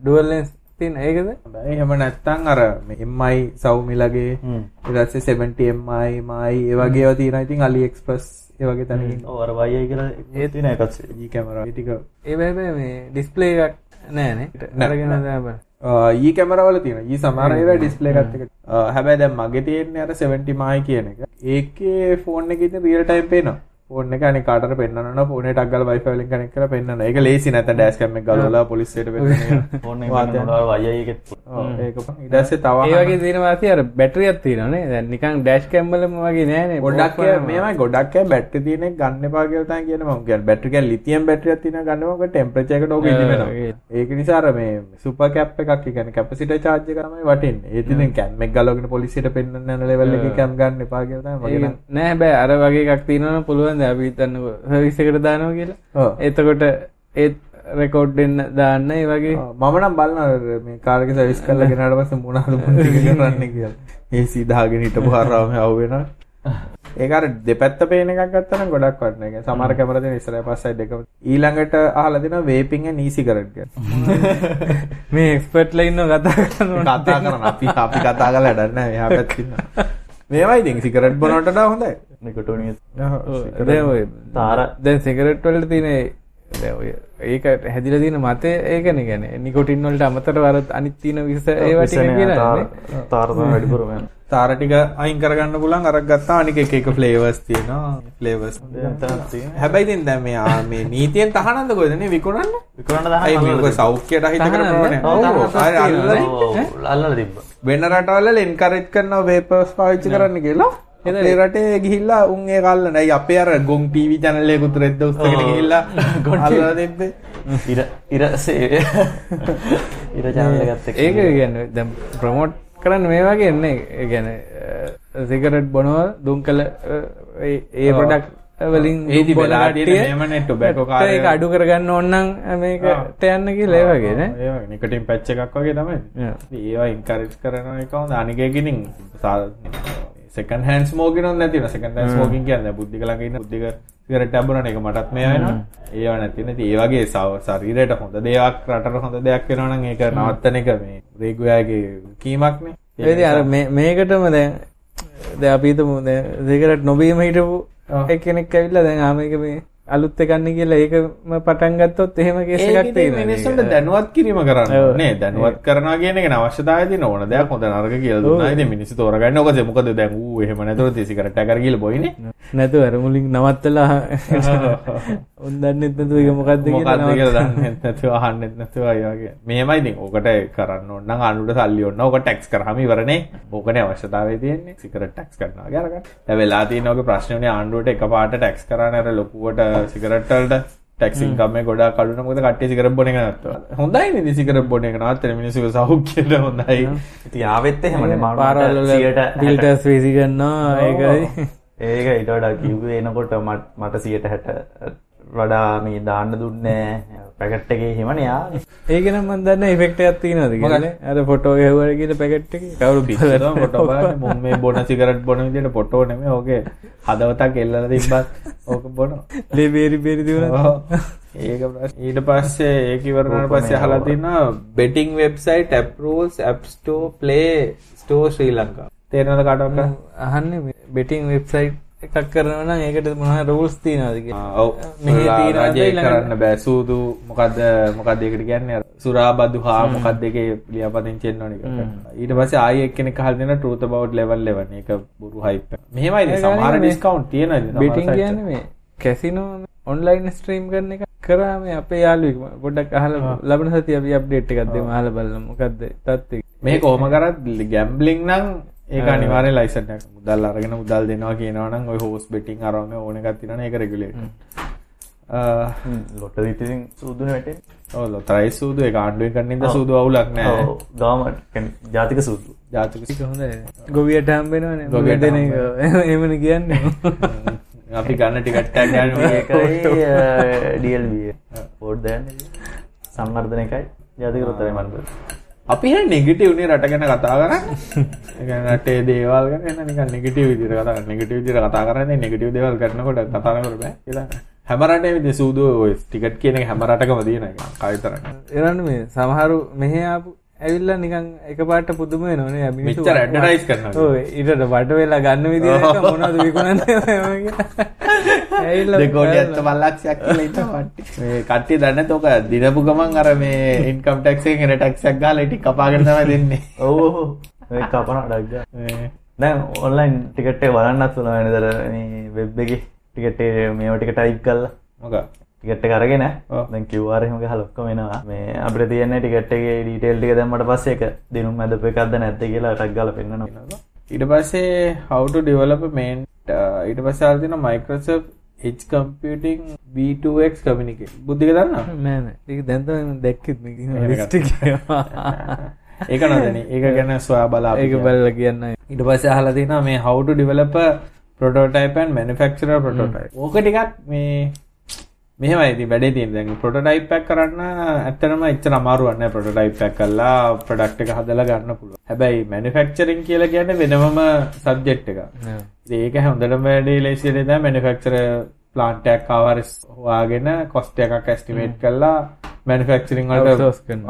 ඩුවල් ලෙන්ස් තියෙන ඒකද? එහෙම නැත්තම් අර මේ MI Xiaomi හ්ම්. ඊට පස්සේ 70 MI MI ඒ වගේ ඒවා තියෙනවා. ඉතින් AliExpress ඒ වගේ තැනකින් අර වයි කියලා ඒ තියෙන එකත් කැමරා ටික ඒ හැබැයි මේ ඩිස්ප්ලේ එකක් නෑනේ. නෑ. අරගෙන දාපන්. ඊ කැමරවල තියෙන ඊ සමහර ඒවා ඩිස්ප්ලේ එකත් එක හැබැයි දැන් මගේ තියෙන්නේ අර 70 මයි කියන එක ඒකේ ෆෝන් එකේ ඉතින් රියල් ටයිම් පේනවා ෆෝන් එක අනික කාටට පෙන්වන්න නම් ෆෝන් එකට අග්ගල Wi-Fi වලින් කනෙක්ට් කරලා පෙන්වන්න. ඒක ලේසි නැත්නම් ඩෑෂ් කැම් එක ගලවලා පොලිසියට පෙන්නන එක. ෆෝන් එක. ගන්නකොට වයි එකෙත් ඔව් ඒක ඊට පස්සේ තව ඒ වගේ තියෙනවා ඇති අර බැටරියක් තියෙනවානේ. දැන් නිකන් ඩෑෂ් කැම් වලම වගේ නෑනේ. ගොඩක් මේමයි ගොඩක් අය බැටරි තියෙන එක ගන්න එපා කියලා තමයි කියන්නේ මම කියන්නේ බැටරි කියන්නේ ලිතියම් බැටරියක් තියෙනවා ගන්න මොකද ටෙම්පරේචර් එකට ඕක ඉදි වෙනවා ඒ. ඒක නිසා අර මේ සුපර් කැප් එකක් ඒ කියන්නේ කැපසිටර් charge එක තමයි වටින්නේ ඒත් ඉතින් කැම් එක ගලවගෙන පොලිසියට පෙන්නන්න යන level එකේ කැම් ගන්න එපා කියලා තමයි මගේ ඒක නෑ හැබැයි අර වගේ එකක් තියෙනවනම් පුළුවන් දැන් අපි හිතන්නකෝ සර්විස් එකට දානවා කියලා. එතකොට ඒත් රෙකෝඩ් දෙන්න දාන්න ඒ වගේ මම නම් බලනවා මේ කාර් එක සර්විස් කරලා ගෙනාට මොන ටික කරන්නේ කියලා. ඒ සීදාගෙන හිටපු හරවම යව වෙනවා. ඒක අර දෙපැත්ත පේන එකක් ගත්තා නම් ගොඩක් වටිනවා. ඒ කියන්නේ සමහර කැමරා දෙන ඉස්සරහ පස්සයි දෙකම. ඊළඟට අහලා දෙනවා වේපින් and e-cigarette ගැන. මේ එක්ස්පර්ට්ලා ඉන්නව කතා කරනවා. කතා කරන අපි අපි කතා කරලා වැඩක් නැහැ. එහා පැත්තේ ඉන්නවා. මේවා ඉතින් සිගරට් බොනවට වඩා හොඳයි. නිකොටෝනියස් ඔව්, දැන් දැන් සිගරට් වලට දැන් ඔය ඒක හැදිලා තියෙන මතය ඒකනේ කියන්නේ නිකොටින් වලට අමතරව අර අනිත් තියෙන විස ඒවා ටික කියලා නේ. තාර තමයි වැඩිපුරම යන්නේ. තාර ටික අයින් කරගන්න පුළුවන් අරක් ගත්තා අනික එක ෆ්ලේවර්ස් තියෙනවා දැන් තියෙනවා. හැබැයි ඉතින් දැන් මේ නීතියෙන් තහනන්ද කොහෙද නේ විකුණන්නේ මේක සෞඛ්‍යයට අල්ලලා තිබ්බා. වෙන රටවල එන්කරේජ් කරනවා වේපර්ස් පාවිච්චි කරන්න කියලා අපේ රටේ ගිහිල්ලා උන් ඒක අල්ලන. අයි අපේ අර ගොන් ටීවී channel එකකුත් රෙද්ද උස්සගෙන. ගිහිල්ලා අල්ලලා තිබ්බේ. ඉර ඉර සේ. ඉර channel එකත් එක්ක. ඒක කියන්නේ දැන් ප්‍රොමෝට් කරන්න මේ වගේ නේ. ඒ කියන්නේ සිගරට් බොනවා දුම් කළ ඒ ඒ ප්‍රොඩක්ට් වලින් ඒදි කට්ටිය මේම නේ ටොබැකෝ ඒක අඩු කරගන්න ඕන නම් මේකට යන්න කියලා ඒ වගේ නේ. ඒ නිකටින් පැච් එකක් වගේ තමයි. ඒවා ඉන්කරේජ් කරන එක හොඳ. අනික එකකින් සෙකන්ඩ් හෑන්ඩ් ස්මෝකින් ඔන්න නැතින සෙකන්ඩ් හෑන්ඩ් ස්මෝකින් කියන්නේ බුද්ධික ළඟ ඉන්න බුද්ධික සිගරට් ලැබුණා එක මටත් මේ වෙනවා. ඒවා නැති නැති. ඒ වගේ සව- ශරීරයට හොඳ දෙයක් රටට හොඳ දෙයක් වෙනවා නම් ඒක නවත්තන එක මේ රේගුයාගේ කීමක්නේ ඒ ඉතින් අර මේකටම දැන් දැන් අපි හිතමු දැන් සිගරට් නොබීම හිටපු ඔව්. එක්කෙනෙක් ඇවිල්ලා දැන් ආ මේක මේ අලුත් එකක් නේ කියලා ඒකම පටන් ගත්තොත් එහෙම කේස් එකක් ඒක ඉතින් තියෙනවා මිනිස්සුන්ට දැනුවත් කිරීම කරන්න. නේ දැනුවත් කරනවා කියන එක අවශ්‍යතාවය තියෙන ඕන දෙයක් හොඳ නරක කියලා දුන්නා ඉතින් මිනිස්සු තෝරගන්න ඕකද මොකද දැන් ඌ එහෙම නැතුව සිගරට් එකක් අරගෙන බොයිනේ නැතුව අර මුලින් නවත්තලා උන් දන්නෙත් නැතුව ඒක මොකද්ද කියලා මොකක්ද කියලා නවත්තලා. දන්නේ නැතුව අහන්නෙත් නැතුව අය වගේ. මෙහෙමයි ඉතින් ඕකට කරන්න ඕන නම් ආණ්ඩුවට සල්ලි ඕන. ඕක ටැක්ස් කරාම ඉවරනේ. ඕකනේ අවශ්‍යතාවය තියෙන්නේ. සිගරට් ටැක්ස් කරනවා වගේ අරගන්න. දැන් වෙලා තියෙන ඔගේ ප්‍රශ්නේ ආණ්ඩුවට එකපාරට ටැක්ස් කරානේ අර ලොකුවට සිගරට් වලට ටැක්සි ඉන්කම් එක ගොඩාක් අඩු නම් මොකද කට්ටිය සිගරට් බොන නවත්තනවා. හොඳයි නේ සිගරට් බොන එක. නවත්තන මිනිස්සුගේ සෞඛ්‍යයට හොඳයි. ඉතින් ආවෙත් එහෙමනේ මම පාරවල් වල 160 ෆිල්ටර්ස් වීසි ගන්නවා ඒකයි. ඒක ඊට වඩා කිව්වේ එනකොට මට මට 160 වඩා මේ දාන්න දුන්නේ පැකට් එකේ එහෙමනේ ආවේ. ඒක නම් මම දන්න ඉෆෙක්ට් එකක් තියෙනවද කියලා අර ෆොටෝ ගැහුවා කියලා පැකට් එකේ කවුරු පිස්සුවම ෆොටෝ බලන්න මුන් මේ බොන සිගරට් බොන විදිහට ෆොටෝ නෙමෙයි ඕකේ හදවතක් එල්ලලා තිබ්බත් ඕක බොනවා. ලේ බේරි බේරි දිනුනා ඔව්. ඒක ප්‍රශ්න. ඊට පස්සේ ඒක ඉවර වුණාට පස්සේ betting website approves app store play store ශ්‍රී ලංකා. තේරෙනවද කාටවත්? අහන්නේ බෙටිං වෙබ්සයිට් එකක් කරනවා නම් ඒකට රූල්ස් මෙහි රජය ඊළඟට? කරන්න බෑ. සූදු මොකද්ද ඒකට කියන්නේ? අර සුරාබදු හා ලියාපදිංචි එන්න ඕන එක ඊට පස්සේ ආයෙ එක්කෙනෙක් අහලා දෙනවා truth about level 11 ඒක බොරු එක මෙහෙමයි නේ. සමහර ඉතින් සමහර බෙටිං. කියන්නේ මේ කැසිනෝ ඔන්ලයින් ස්ට්‍රීම් කරන එක කරා මේ අපේ යාළුවෙක් පොඩ්ඩක් අහලා ලබන සතිය අපි අප්ඩේට් එකක් දෙමු. අහලා බලමු. මොකද්ද? තත්ත්වය. මේ කොහොම කරත් ගැම්බලිං නම් ඒක අනිවාර්යෙන් ලයිසන් එකක්. මුදල් අරගෙන මුදල් දෙනවා කියනවා නම් ওই හෝස් බෙටිං අරම ඕන එකක් තියෙනවනේ ඒක රෙගුලේටඩ් ලොටරි ඉතින් සූදුනේ වැටෙන්නේ. ඔව් ලොතරයි සූදු ඒක ආණ්ඩුවෙන් කරන ඉඳ සූදු අවුලක් නෑ ඔව්. ගාමට් කියන්නේ ජාතික සූදු. ජාතික හොඳයි. ගොවියට දෙන එක? එහෙමනේ කියන්නේ. අපි ගන්න ටිකට් එකක් ගන්න ඒකයි DLB පෝඩ් දයන්නේ. සංවර්ධන එකයි. ජාතික ලොතරැයි මන්දර. අපි හැ නෙගටිව් නේ රට ගැන කතා කරන්නේ. ඒ කියන්නේ රටේ දේවල් ගැන එන්න නිකන් නෙගටිව් විදිහට කතා කරන්නේ. නෙගටිව් විදිහට කතා කරන්නේ නෙගටිව් දේවල් කරනකොට කතා කරන්න බෑ කියලා. හැම රටේම ඉතින් සූදු ඔය ටිකට් කියන එක හැම රටකම තියෙන එක. කවිතරක්. එරන්න මේ සමහරු මෙහෙ ආපු ඇවිල්ලා නිකන් එකපාරට පුදුම වෙනවනේ මිනිස්සු මෙච්චර ඇඩ්වර්ටයිස් කරනවා. ඔව් ඊටට වට වෙලා ගන්න විදිහට මොනවද විකුණන්නේ. ඇවිල්ලා දෙකෝටි 75 ලක්ෂයක් කියලා ඉන්නවා කට්ටිය. මේ කට්ටිය දන්නේ නැත ඔක දිනපු ගමන් අර මේ ඉන්කම් ටැක්ස් එකෙන් එන ටැක්ස් එකක් ගාලා ඉතින් කපාගෙන තමයි දෙන්නේ. ඔව් ඔව්. ඒ කපන ඩක් ගා. මේ දැන් ඔන්ලයින් ටිකට් එක බලන්නත් උනා වෙනදර මේ වෙබ් එකේ ටිකට් එක මේව ටික ටයිප් කරලා මොකක්? ටිකට් එක අරගෙන ඔව්. දැන් ගහලා ඔක්කොම එනවා. මේ අපිට තියෙන්නේ ටිකට් එකේ ඩීටේල් ටික දැම්මට පස්සේ ඒක දිනුම් මැදපු එකක්ද නැද්ද කියලා ටක් ගාලා පෙන්නනවා. ඊට පස්සේ how to develop main ඊට පස්සේ ආලා තියෙනවා Microsoft Edge Computing V2X communication. බුද්ධික දන්නවා? නෑ නෑ ඒක දැන් තමයි දැක්කෙත් මේක එහෙම ලිස්ට් එකේ ඒක නේදනේ. ඒක ගැන සොයා බලා අපි ඒක. බලලා කියන්න ඊට පස්සේ අහලා තියෙනවා මේ how to develop prototype and manufacture prototype. ඕක ටිකක් මේ මෙහෙමයි ඉතින් වැඩේ තියෙන්නේ දැන් prototype එකක් කරන්න ඇත්තටම එච්චර අමාරුවක් නෑ prototype එකක් කරලා product එක හදලා ගන්න පුළුවන්. හැබැයි manufacturing කියලා කියන්නේ වෙනමම එකක්. ඉතින් ඒක හොඳටම වැඩේ manufacture plant එකක් ආවරස් හොයාගෙන cost එකක් estimate කරලා manufacturing වලට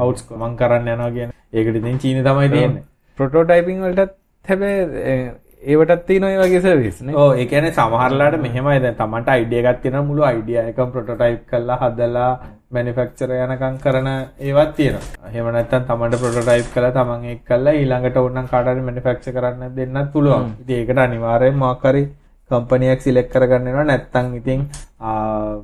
outsource මං කරන්න යනවා කියන්නේ. ඒකට ඉතින් චීන තමයි තියෙන්නේ. ප්‍රොටෝටයිපිං වලටත් හැබැයි ඒවටත් තියෙන ඔය වගේ සර්විස් නේ ඕ ඒ කියන්නේ සමහරලාට මෙහෙමයි දැන් තමන්ට අයිඩියා එකක් තියෙනවා මුළු අයිඩියා එකම ප්‍රොටෝටයිප් කරලා හදලා මැනුෆැක්චරර් යනකම් කරන ඒවත් තියෙනවා. එහෙම නැත්නම් තමන්ට ප්‍රොටෝටයිප් කරලා තමන් ඒක කරලා ඊළඟට ඕනනම් කාට හරි මැනුෆැක්චර් කරන්න දෙන්නත් පුළුවන්. ඒකට අනිවාර්යයෙන් මොකක් හරි කම්පනියක් සිලෙක්ට් කරගන්න වෙනවා නැත්නම් ඉතින්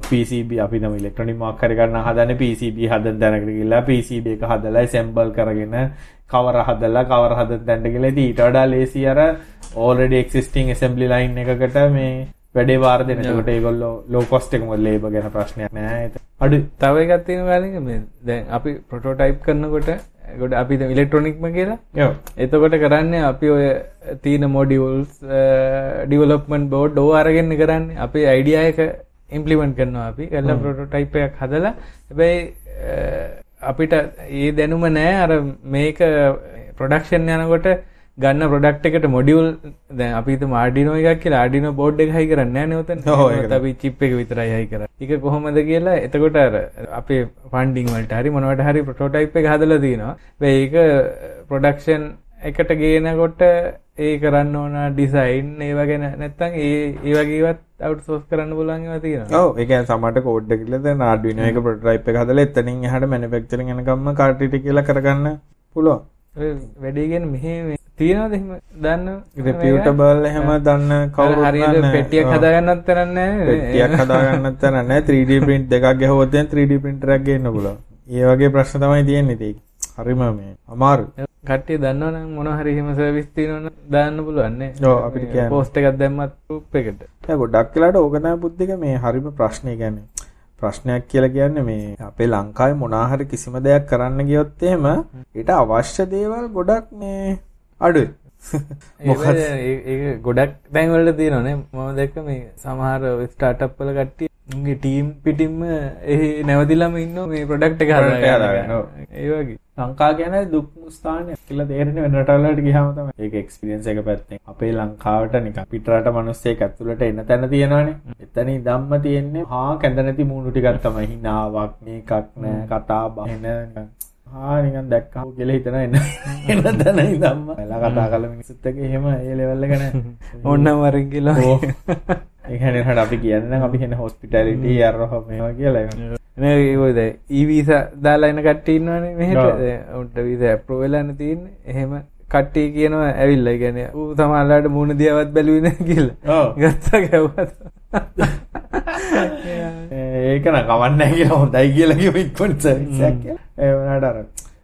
PCB අපි නම් ඉලෙක්ට්‍රොනික මොකක් හරි ගන්න හදන්නේ PCB හදන තැනකට ගිහිල්ලා PCB එක හදලා assemble කරගෙන කවර හදලා කවර හදන තැනට ගිහලා ඉතින් ඊට වඩා ලේසි අර already existing assembly line එකකට මේ වැඩේ වාර දෙන. ඒකට ඒගොල්ලෝ low cost එක මොකද labor ගැන ප්‍රශ්නයක් නෑ. ඒක අඩු තව එකක් තියෙනවා ගාලින්ක මේ දැන් අපි ප්‍රොටෝටයිප් කරනකොට ගොඩ අපි ඉලෙක්ට්‍රොනික්ම කියලා. එතකොට කරන්නේ අපි ඔය තියෙන මොඩියුල්ස් ඩිවලොප්මන්ට් බෝඩ් අරගෙන කරන්නේ. අපි අයිඩියා එක ඉම්ප්ලිමන්ට් කරනවා අපි. කරලා ප්‍රොටෝටයිප් එකක් හදලා. හැබැයි අපිට ඒ දැනුම නෑ. අර මේක ප්‍රොඩක්ෂන් යනකොට ගන්න ප්‍රොඩක්ට් එකට මොඩියුල් දැන් අපි හිතමු ආඩිනෝ එකක් කියලා ආඩිනෝ බෝඩ් එක හයි කරන්නේ නැහැ නේ උතන. ඔව්, ඒක ඒකත් අපි චිප් එක විතරයි හයි කරන්නේ. ඒක කොහොමද කියලා එතකොට අපේ ෆන්ඩින් වලට හරි මොනවට හරි ප්‍රොටෝටයිප් එක හදලා. හැබැයි ඒක ප්‍රොඩක්ෂන් එකට ගේනකොට ඒ කරන්න ඕන ඩිසයින් ඒව ගැන නැත්තම් ඒ ඒ වගේවත් අවුට්සෝස් කරන්න. ඔව් ඒ කියන්නේ සමහරට කෝඩ් එක කියලා Arduino එක ප්‍රොටෝටයිප් එක හදලා එතනින් එහාට මැනුෆැක්චරින් යනකම්ම කාර්ටිටි කියලා කරගන්න පුළුවන්. ඔය වැඩේ ගැන මෙහෙ තියනවද එහෙම දන්න reputable එහෙම දන්න කවුරුත් හරියට පෙට්ටියක්. හදාගන්නත් තරන්නේ නැහැ පෙට්ටියක් හදාගන්නත් තරක් නැහැ 3D print දෙකක් ගැහුවොත් දැන් 3D printer එකක් ගේන්න පුළුවන්. ඒ වගේ ප්‍රශ්න තමයි තියෙන්නේ ඉතින්. හරිම මේ අමාරු. කට්ටිය දන්නවනම් මොන හරි එහෙම සර්විස් තියෙනවනම් දාන්න පුළුවන් නේ ඔව් අපිට කියන්න. පෝස්ට් එකක් දැම්මත් ගෲප් එකට දැන් ගොඩක් වෙලාට ඕක තමයි බුද්ධික මේ හරිම ප්‍රශ්නේ කියන්නේ. ප්‍රශ්නයක් කියලා කියන්නේ මේ අපේ ලංකාවේ මොනාහරි කිසිම දෙයක් කරන්න ගියොත් එහෙම ඊට අවශ්‍ය දේවල් ගොඩක් මේ අඩුයි. මොකද ඒ ගොඩක් තැන්වලට තියෙනනේ මම දැක්ක මේ සමහර ස්ටාර්ට්අප් වල කට්ටිය උන්ගේ ටීම් පිටින්ම එහි නැවතිලාම ඉන්නවා මේ ප්‍රොඩක්ට් එක Product එක හදාගන්න. හදාගන්න, ඔව්. ඒ වගේ. ලංකා කියන්නේ දුක්ම ස්ථානයක් කියලා තේරෙන්නේ වෙන රටවලට ගියාම තමයි. ඒක එක්ස්පීරියන්ස් එක පැත්තෙන්. අපේ ලංකාවට නිකන් පිටරට මිනිස්සෙක් ඇතුළට එන තැන තියෙනවනේ. එතන ඉඳන්ම තියෙන්නේ හා කැඳ නැති මූණු ටිකක් තමයි. හිනාවක් මේකක් නෑ කතා බහ එන හා නිකන් දැක්කම කියලා හිතන එන එන තැන ඉඳන්ම. එලා කතා කරලා මිනිස්සුත් එක්ක එහෙම ඒ ලෙවල් එක නෑ. ඕන්නම් වරින් කියලා. ඕ. ඒ කියන්නේ හරියට අපි කියන්නේ අපි කියන්නේ හොස්පිටැලිටි අරහ මේවා කියලා. නේ ඒකෝද ඊ වීසා දාලා එන කට්ටිය ඉන්නවනේ ඔව්. මෙහෙට උන්ට වීසා ඇප්‍රූව් වෙලා නැ තියෙන්නේ එහෙම කට්ටිය කියනවා ඇවිල්ලා කියන්නේ ඌ සමහරලාට මූණ දිහාවත් බැලුවේ නැහැ කියලා. ගත්තා ගැව්වා ඒක නම් කවන්නේ කියලා හොඳයි කියලා කිව්ව ඉක්මනට සර්විස් එකක් කියලා. ඒ වුණාට අර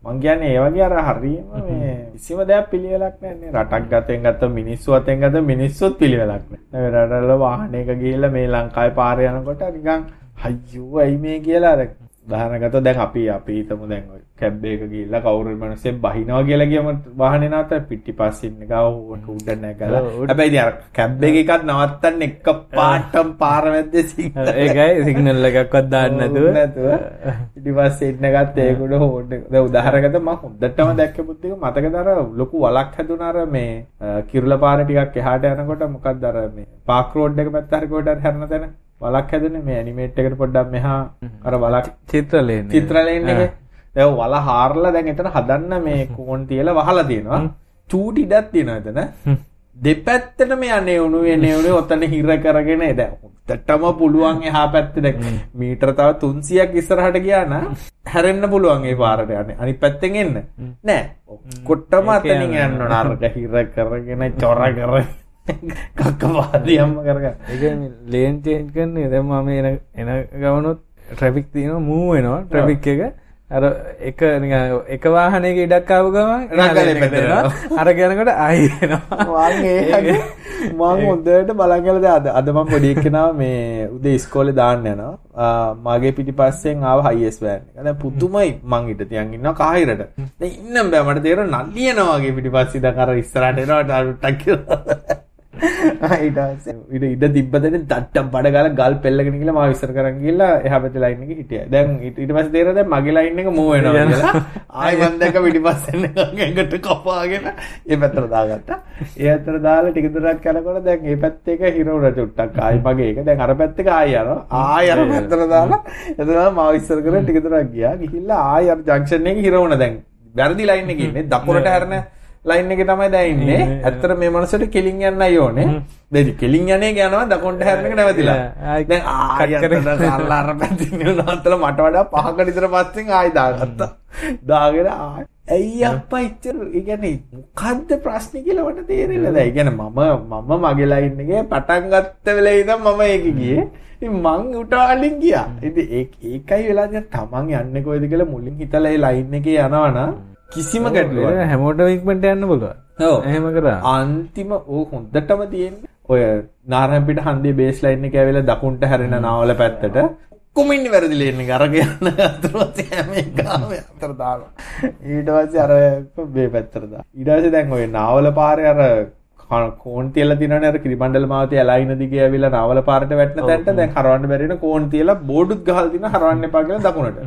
මං කියන්නේ ඒ වගේ අර හරියම මේ කිසිම දෙයක් පිළිවෙලක් නැන්නේ. රටක් ගතෙන් ගත්ත මිනිස්සු අතෙන් ගත්ත මිනිස්සුත් පිළිවෙලක් නැහැ. ඒ රටවල වාහනයක ගිහිල්ලා මේ ලංකාවේ පාරේ යනකොට නිකන් අයියෝ ඇයි මේ කියලා අර උදාහරණකට දැන් අපි අපි හිතමු දැන් ඔය කැබ් එක ගිහිල්ලා කවුරු මිනිස්සෙක් බහිනවා කියලා කියම වාහනේ නවත්ත පිටිපස්සේ ඉන්න. ගාව උඩ නැගලා ඔව්, උඩ. හැබැයි අර කැබ් එක එකක් නවත්තන්න එක පාටම පාර මැද්දේ සිංහල. ඒකයි සිග්නල් එකක්වත් දාන්න නැතුව. නැතුව. ඉටිපස්සේ ඉන්න ගත්ත ඒකුඩ හෝඩ්. එක. දැන් උදාහරණයකට මම හොඳටම දැක්ක පුත් එක මතකද අර ලොකු වලක් හැදුනා අර මේ අ, කිරුළ පාර ටිකක් එහාට යනකොට මොකක්ද අර මේ පාක් රෝඩ් එක පැත්ත හරි කොහෙට හරි හැරෙන තැන? වලක් හැදුනේ මේ ඇනිමේට් එකට පොඩ්ඩක් මෙහා අර වලක් චිත්‍රලේන චිත්‍රලේන් එකේ දැන් වල හාරලා දැන් එතන හදන්න මේ කෝන් තියලා වහලා තියෙනවා. චූටි ඉඩක් තියෙනවා එතන. දෙපැත්තටම යන්නේ එන්නේ උණු ඔතන හිර කරගෙන දැන් හොත්තටම පුළුවන් එහා පැත්තේ දැන් මීටර තව 300ක් ඉස්සරහට ගියා නම් හැරෙන්න පුළුවන් ඒ පාරට යන්නේ. අනිත් පැත්තෙන් එන්න. නෑ. ඔක්කොටම අතනින් යන්න ඕන. අරක හිර කරගෙන චොර කරගෙන කක්ක වාදියම්ම කරගන්න. ඒක ලේන් චේන්ජ් කරන්නේ දැන් මම එන එන ගමනොත් ට්‍රැෆික් තියෙනවා මූව් වෙනවා ට්‍රැෆික් එක අර එක එක වාහනයක ඉඩක් ආව ගමන්. අර යනකොට ආයි එනවා. මං හොඳට බලන් ගලද අද. අද මම පොඩි එක්කෙනා මේ උදේ ඉස්කෝලේ දාන්න යනවා. මගේ පිටිපස්සෙන් ආව හයිස් වෑන් එක. දැන් පුදුමයි මං ඊට තියන් ඉන්නවා කාහිරට. දැන් ඉන්නම් බෑ. මට තේරෙන නල්ලියනවා වගේ පිටිපස්සේ දැන් අර ඉස්සරහට එනවා ටක් කියලා ඊට පස්සේ ඊට ඉඩ තිබ්බදෙන දට්ටම් බඩ ගාලා පෙල්ලගෙන ගිහලා මාව ඉස්සර කරන් ගිහලා එහා පැත්තේ ලයින් එකේ හිටියා. දැන් ඊට පස්සේ තේරෙනවා දැන් මගේ ලයින් එක මූව් වෙනවා කියලා. ආයි මම දැක්ක පිටිපස්සෙන් ඇඟට කපාගෙන ඒ පැත්තට දාගත්තා. ඒ අතර දාලා ටික දුරක් යනකොට දැන් මේ පැත්ත එක හිර උඩ චුට්ටක් ආයි මගේ එක දැන් අර පැත්ත ආයි යනවා. ආයි අර පැත්තට දාලා එතන මාව ඉස්සර කරලා ටික දුරක් ගියා. ගිහිල්ලා ආයි අර ජංක්ෂන් එකේ හිර වුණා දැන්. වැරදි ලයින් එකේ ඉන්නේ. දකුණට හැරෙන ලයින් එකේ තමයි දැන් ඉන්නේ. ඇත්තට මේ මනසට කෙලින් යන්නයි ඕනේ. දැන් කෙලින් යන්නේ යනවා දකුණට හැරෙන එක නැවතිලා. දැන් ආයි cut කරගෙන. අතන අල්ලා අර පැත්තෙන් නවත්තලා මට වඩා පහකට විතර පස්සෙන් ආයි දාගත්තා. දාගෙන ආයි ඇයි අප්පා ඉච්චර ඒ කියන්නේ මොකද්ද ප්‍රශ්නේ කියලා මට තේරෙන්නේ නැහැ. ඒ කියන්නේ මම මම මගේ ලයින් එකේ පටන් ගත්ත වෙලේ ඉඳන් මම ඒක ගියේ. ඉතින් මං උටාලින් ගියා. ඉතින් ඒක ඒකයි වෙලා දැන් තමන් යන්නේ කොහෙද කියලා මුලින් හිතලා ඒ ලයින් එකේ යනවනම් කිසිම ගැටලුවක් ඒක හැමෝටම ඉක්මනට යන්න පුළුවන්. ඔව්. එහෙම කරා. අන්තිම ඕ හොඳටම තියෙන්නේ ඔය නාරයන්පිට හන්දියේ බේස් ලයින් එක ඇවිල්ලා දකුණට හැරෙන නාවල පැත්තට. කුමින්නේ වැරදි ලේන් එක අරගෙන යන අතරමැද හැම අතර දානවා. ඊට පස්සේ අර දානවා. ඊට පස්සේ දැන් ඔය නාවල පාරේ අර කෝන් තියලා තියෙනවනේ අර කිරිබණ්ඩල මාවතේ ඇලයින දිගේ ඇවිල්ලා නාවල පාරට වැටෙන තැනට දැන් හරවන්න බැරි වෙන කෝන් තියලා බෝඩුත් ගහලා තිනවා හරවන්න කියලා දකුණට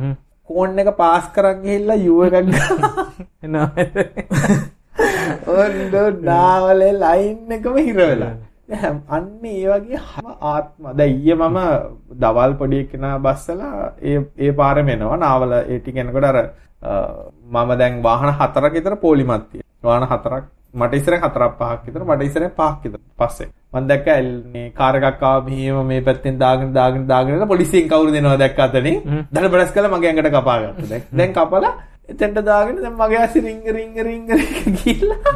කෝන් එක පාස් කරන් ගිහිල්ලා යූ එකක් ගහලා ඔන්න නාවලේ ලයින් එකම හිර වෙලා. දැන් අන්න ඒ වගේ හැම ආත්ම දැන් ඊයේ මම දවල් පොඩි එකනා බස්සලා ඒ ඒ පාරෙම එනවා නාවල ඒ ටික එනකොට අර අ, මම දැන් වාහන හතරක් විතර පොලිමත් තියෙනවා. වාහන හතරක් මට ඉස්සරහ හතරක් පහක් විතර මට ඉස්සරහ පහක් විතර පස්සේ. මම දැක්ක මේ කාර් එකක් ආව මෙහෙම මේ පැත්තෙන් දාගෙන දාගෙන දාගෙන යන පොලිසියෙන් කවුරු දෙනවද දැක්ක අතනේ? දඩ බඩස් කළා මගේ ඇඟට කපා ගත්තා. දැන් දැන් කපලා එතෙන්ට දාගෙන දැන් මගේ ඇසි රිංග රිංග රිංග රිංග ගිහලා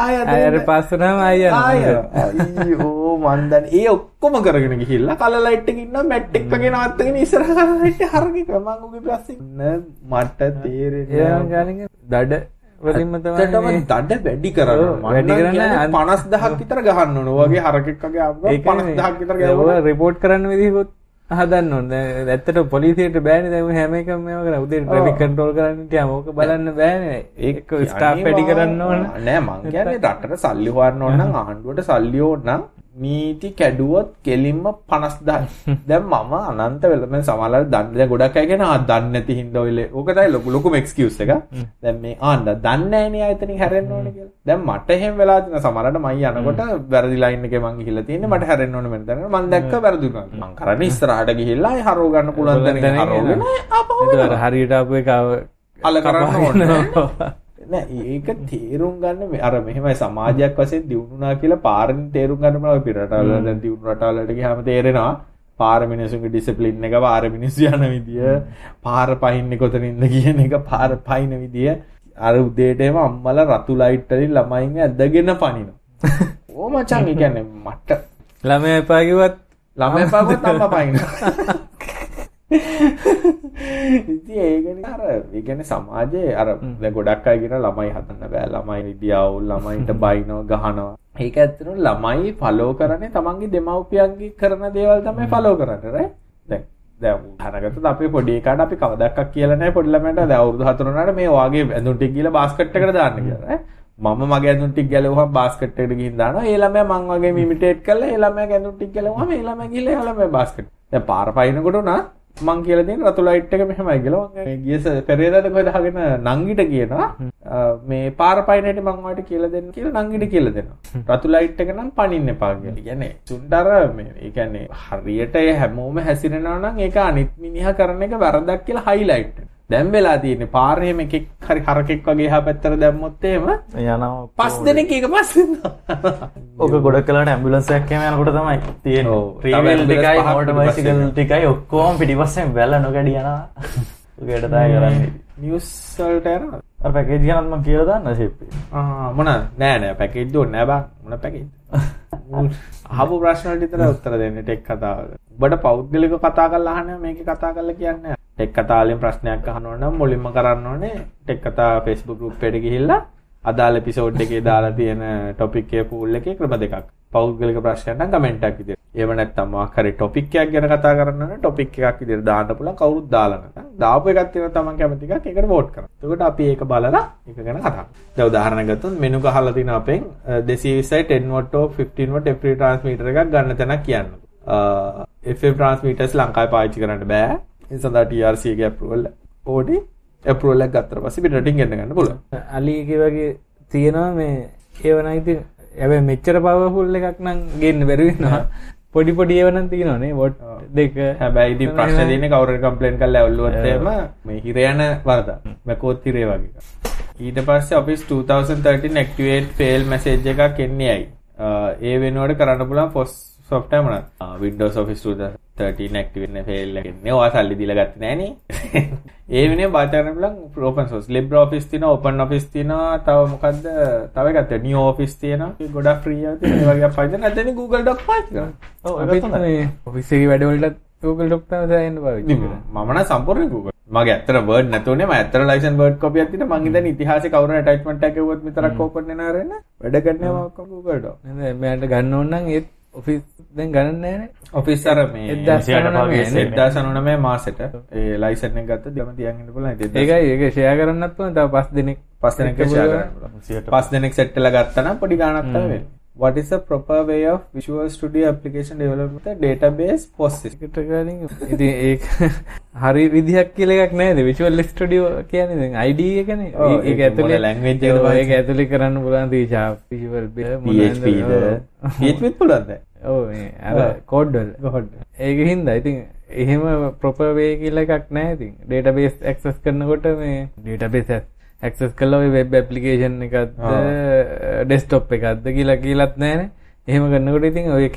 ආය අයර පස්සනම අය ආය අයියෝ මන් දැන් ඒ ඔක්කොම කරගෙන ගිහිල්ලා කලර් ලයිට් එකේ ඉන්නවා මැට් එක වගේ නවත්තගෙන ඉස්සරහ කලර් ලයිට් එක හරගෙන මං උගේ පස්සේ න මට තේරෙන්නේ දඩ වලින්ම තමයි දඩ වැඩි කරන්න වැඩි කරන්න අන්- 50000ක් විතර ගහන්න ඕන. ඔයගේ හරකෙක් වගේ ආව 50000ක් විතර ගැහුවා. රිපෝට් කරන්න විදිහකොත් හදන්න ඕන. ඇත්තට පොලිසියට බෑනේ. දැන් හැම එකම මේව කරා උදේ ට්‍රැෆික් කන්ට්‍රෝල් කරන්න ගියාම ඕක බලන්න බෑනේ. ඒක ස්ටාෆ් වැඩි කරන්න ඕන. නෑ මං කියන්නේ රටට සල්ලි හොයන්න ඕන නම් ආණ්ඩුවට සල්ලි ඕන නම් නීති කැඩුවොත් කෙලින්ම 50000 දැන් මම අනන්ත වෙල මම සමහරවල් දන්නේ දැන් ගොඩක් අය කියන ආ දන්නේ නැති හින්දා ඔය ඕක තමයි ලොකු ලොකුම එක්ස්කියුස් එක දැන් මේ ආ දන්නේ නැහනේ ආයතනින් හැරෙන්න ඕනේ කියලා. දැන් මට එහෙම වෙලා තියෙන සමහරවිට මම යනකොට වැරදි ලයින් එකේ මං ගිහිල්ලා තියෙන්නේ. මට හැරෙන්න ඕනේ මෙන්න දැන් මං දැක්ක වැරදුනා මං කරන්නේ ඉස්සරහට ගිහිල්ලා ආයෙ හරව ගන්න පුළුවන් දැන හරවගෙන ආපහු හරියට ආපු එක අල කරන්න ඕනේ නෑ ඒක තේරුම් ගන්න අර මෙහෙමයි සමාජයක් වශයෙන් දියුණුනා කියලා පාරෙන් තේරුම් ගන්න බෑ පිට රටවල දැන් දියුණු රටවලට ගියාම තේරෙනවා පාර මිනිසුන්ගේ ඩිසිප්ලින් එක පාර මිනිස්සු යන විදිය පාර පහින්නේ කොතනින්ද කියන එක පාර පහින විදිය. අර උදේට එම අම්මලා රතු ලයිට් වලින් ළමයින්ව ඇදගෙන පනිනවා. ඕ මචං ඒ කියන්නේ මට ළමයා එපා කිව්වත් ළමයා එපා කිව්වත් අම්මා පනිනවා ඉතින් ඒකනේ අර ඒ කියන්නේ සමාජයේ අර දැන් ගොඩක් අය කියන ළමයි හදන්න බෑ. ළමයි විද්‍යාව ළමයින්ට බයිනවා ගහනවා. ඒක ඇත්තටම ළමයි ෆලෝ කරන්නේ තමන්ගේ දෙමව්පියන්ගේ කරන දේවල් තමයි ෆලෝ කරන්නේ රයිට් දැන් දැන් උදාහරණකට අපි පොඩි එකාට අපි කවදාවත් කියලා නැහැ. පොඩි ළමයට දැන් අවුරුදු 4 වුණාට මේ වාගේ ඇඳුම් ටික ගිහලා බාස්කට් එකට දාන්න කියලා ඈ මම මගේ ඇඳුම් ටික ගැලවුවම බාස්කට් එකට ගිහින් දානවා. ඒ ළමයා මං වගේ ඉමිටේට් කරලා ඒ ළමයාගේ ඇඳුම් ටික ගැලවුවම ඒ ළමයා ගිහලා ඒ ළමයා බාස්කට් දැන් පාර පයින්නකොට උනා මං කියලා දෙන රතු ලයිට් එක මෙහෙමයි කියලා මං ගිය පෙරේදාද කොහෙද හගෙන නංගිට කියනවා. මේ පාර පයින් හැටි මං ඔයාලට කියලා දෙන්න කියලා නංගිට කියලා දෙනවා. රතු ලයිට් එක නම් පනින්න සුන්දර මේ ඒ කියන්නේ හරියට ඒ හැමෝම හැසිරෙනවා නම් ඒක අනිත් මිනිහා කරන එක වැරදක් කියලා හයිලයිට් දැන් වෙලා තියෙන්නේ පාරේ එකෙක් හරි හරකෙක් වගේ එහා පැත්තට දැම්මොත් එහෙම යනවා පස් දෙනෙක් එක පස්සෙන් ඕක ගොඩක් කලාට ඇම්බුලන්ස් එකක් එහෙම යනකොට තමයි තියෙන්නේ. ට්‍රීවීල් ටිකයි මෝටර් බයිසිකල් ටිකයි ඔක්කොම පිටිපස්සෙන් වැල්ල නොකඩ යනවා. ඔකට තමයි කරන්නේ. නිවුස් වලට යනවා? අර පැකේජ් ගැනත් මම කියලා දාන්න ෂිප් ආ මොන නෑ නෑ පැකේජ් දුන්නේ නෑ බං. මොන පැකේජ් අහපු ප්‍රශ්න වලට විතර උත්තර දෙන්න ටෙක් කතාවක. ඔබට පෞද්ගලික කතා කරලා අහන්න මේකේ කතා කරලා කියන්නේ. ටෙක් කතා වලින් ප්‍රශ්නයක් අහනවා නම් මුලින්ම කරන්න ඕනේ ටෙක් කතා Facebook group එකට ගිහිල්ලා අදාළ එපිසෝඩ් එකේ දාලා තියෙන ටොපික් එකේ පූල් එකේ ක්‍රම දෙකක්. පෞද්ගලික ප්‍රශ්නයක් නම් කමෙන්ට් එකක් විදියට. එහෙම නැත්නම් මොකක් හරි ටොපික් එකක් ගැන කතා කරන්න නම් ටොපික් එකක් විදියට දාන්න පුළුවන් කවුරුත් දාලා නැත්නම්. දාපු එකක් තියෙනවා තමන් කැමති එකක් ඒකට වෝට් කරන්න. එතකොට අපි ඒක බලලා ඒක ගැන කතා කරමු. දැන් උදාහරණයක් ගත්තොත් මෙනු ගහලා තියෙන අපෙන් 220යි 10 watt හෝ 15 watt FP transmitter එකක් ගන්න තැනක් කියන්න. FM transmitters ලංකාවේ පාවිච්චි කරන්න බෑ. ඒ සඳහා TRC එකේ approval ඕඩි ඇපරෝලක් ගත්තර පසි රටින් ගන්න ගන්න පුල අලිගේ වගේ තියෙනවා මේ ඒවන ඉතින් ඇ මෙච්චර පවහුල් එකක් නම් ගන්න බැරවෙන්නවා පොඩි පොඩි ඒවන තියනනේ වොට් oh. දෙක. හැබැයි ප්‍රශ්න තියන කවර කම්පලෙන් කල්ල ඔල්ලුවත්ම මේ හිරයන වර්ද මැකෝත් හිරේ වගේ. ඊට පස්ස ඔෆිස් 2013 නෙක්ටවේට් පේල් මැසේජ් එකක් එන්නේ ඇයි? Uh, ඒ වෙනුවට කරන්න පුලන් ෆොස් සොෆ්ටමන විඩෝ ෆිස් 2000 13 ඇක්ටිවෙන්න ෆෙල් එකන්නේ ඔයා සල්ලි දීලා ගත්තේ නෑනේ. ඒ වෙනේ බාචාරණ බලන් ඕපන් සෝස් ලිබ්‍ර ඔෆිස් තියෙනවා, ඕපන් ඔෆිස් තියෙනවා, තව මොකද්ද? තව එකක් තියෙනවා, නියෝ ඔෆිස් තියෙනවා. ඒක ගොඩක් ෆ්‍රී ආ තියෙනවා. ඒ වගේ අපයිද නැත්නම් Google Doc පාවිච්චි කරනවා. ඔව් ඒක තමයි. ඔෆිස් එකේ වැඩවලට Google Doc තමයි දාන්න පාවිච්චි කරන්නේ. මම නම් සම්පූර්ණ Google මගේ ඇත්තට වර්ඩ් නැතුනේ මම ඇත්තට ලයිසන් වර්ඩ් කෝපියක් තියෙන මං ඉතින් ඉතිහාසයේ කවුරු ඇටැච්මන්ට් එකක් ගවුවොත් විතරක් ඕපන් වෙනාරෙන්න වැඩ ගන්නවා මම Google Doc. නේද? මෙයාට ගන්න ඕන නම් ඒත් ඔෆිස් දැන් ගණන් නෑනේ Office අර මේ එක්දාස් නවය නේ? 1999 මාසෙට ඒ license එක ගත්තොත් ගම තියන් ඉන්න පුළුවන්. ඉතින් ඒකයි ඒක ෂෙයා කරන්නත් තව පස් දෙනෙක් පස් දෙනෙක් පස් දෙනෙක් සෙට් වෙලා ගත්තා නම් පොඩි වෙන්නේ. What is the proper way of Visual Studio application development? With a database කලින් ඉතින් ඒක හරි විදිහක් කියලා එකක් නෑද විචුවල් ස්ටුඩියෝ කියන්නේ දැන් ID එකනේ. ඒක ඇතුලේ language බලන්න. ඒක ඇතුලේ කරන්න පුළුවන්. දී sharp visual PHP ද? PHP ත් පුළුවන්ද? ඔව් මේ අර කෝඩ් වල කොහොමද? ඒක හින්දා. ඉතින් එහෙම ප්‍රොපර් වේ කියලා එකක් නැහැ. ඉතින් database access කරනකොට මේ database access කළා ඔය web application එකක්ද desktop එකක්ද කියලා කියලාත් නැහැනේ එහෙම කරනකොට ඉතින් ඔය එක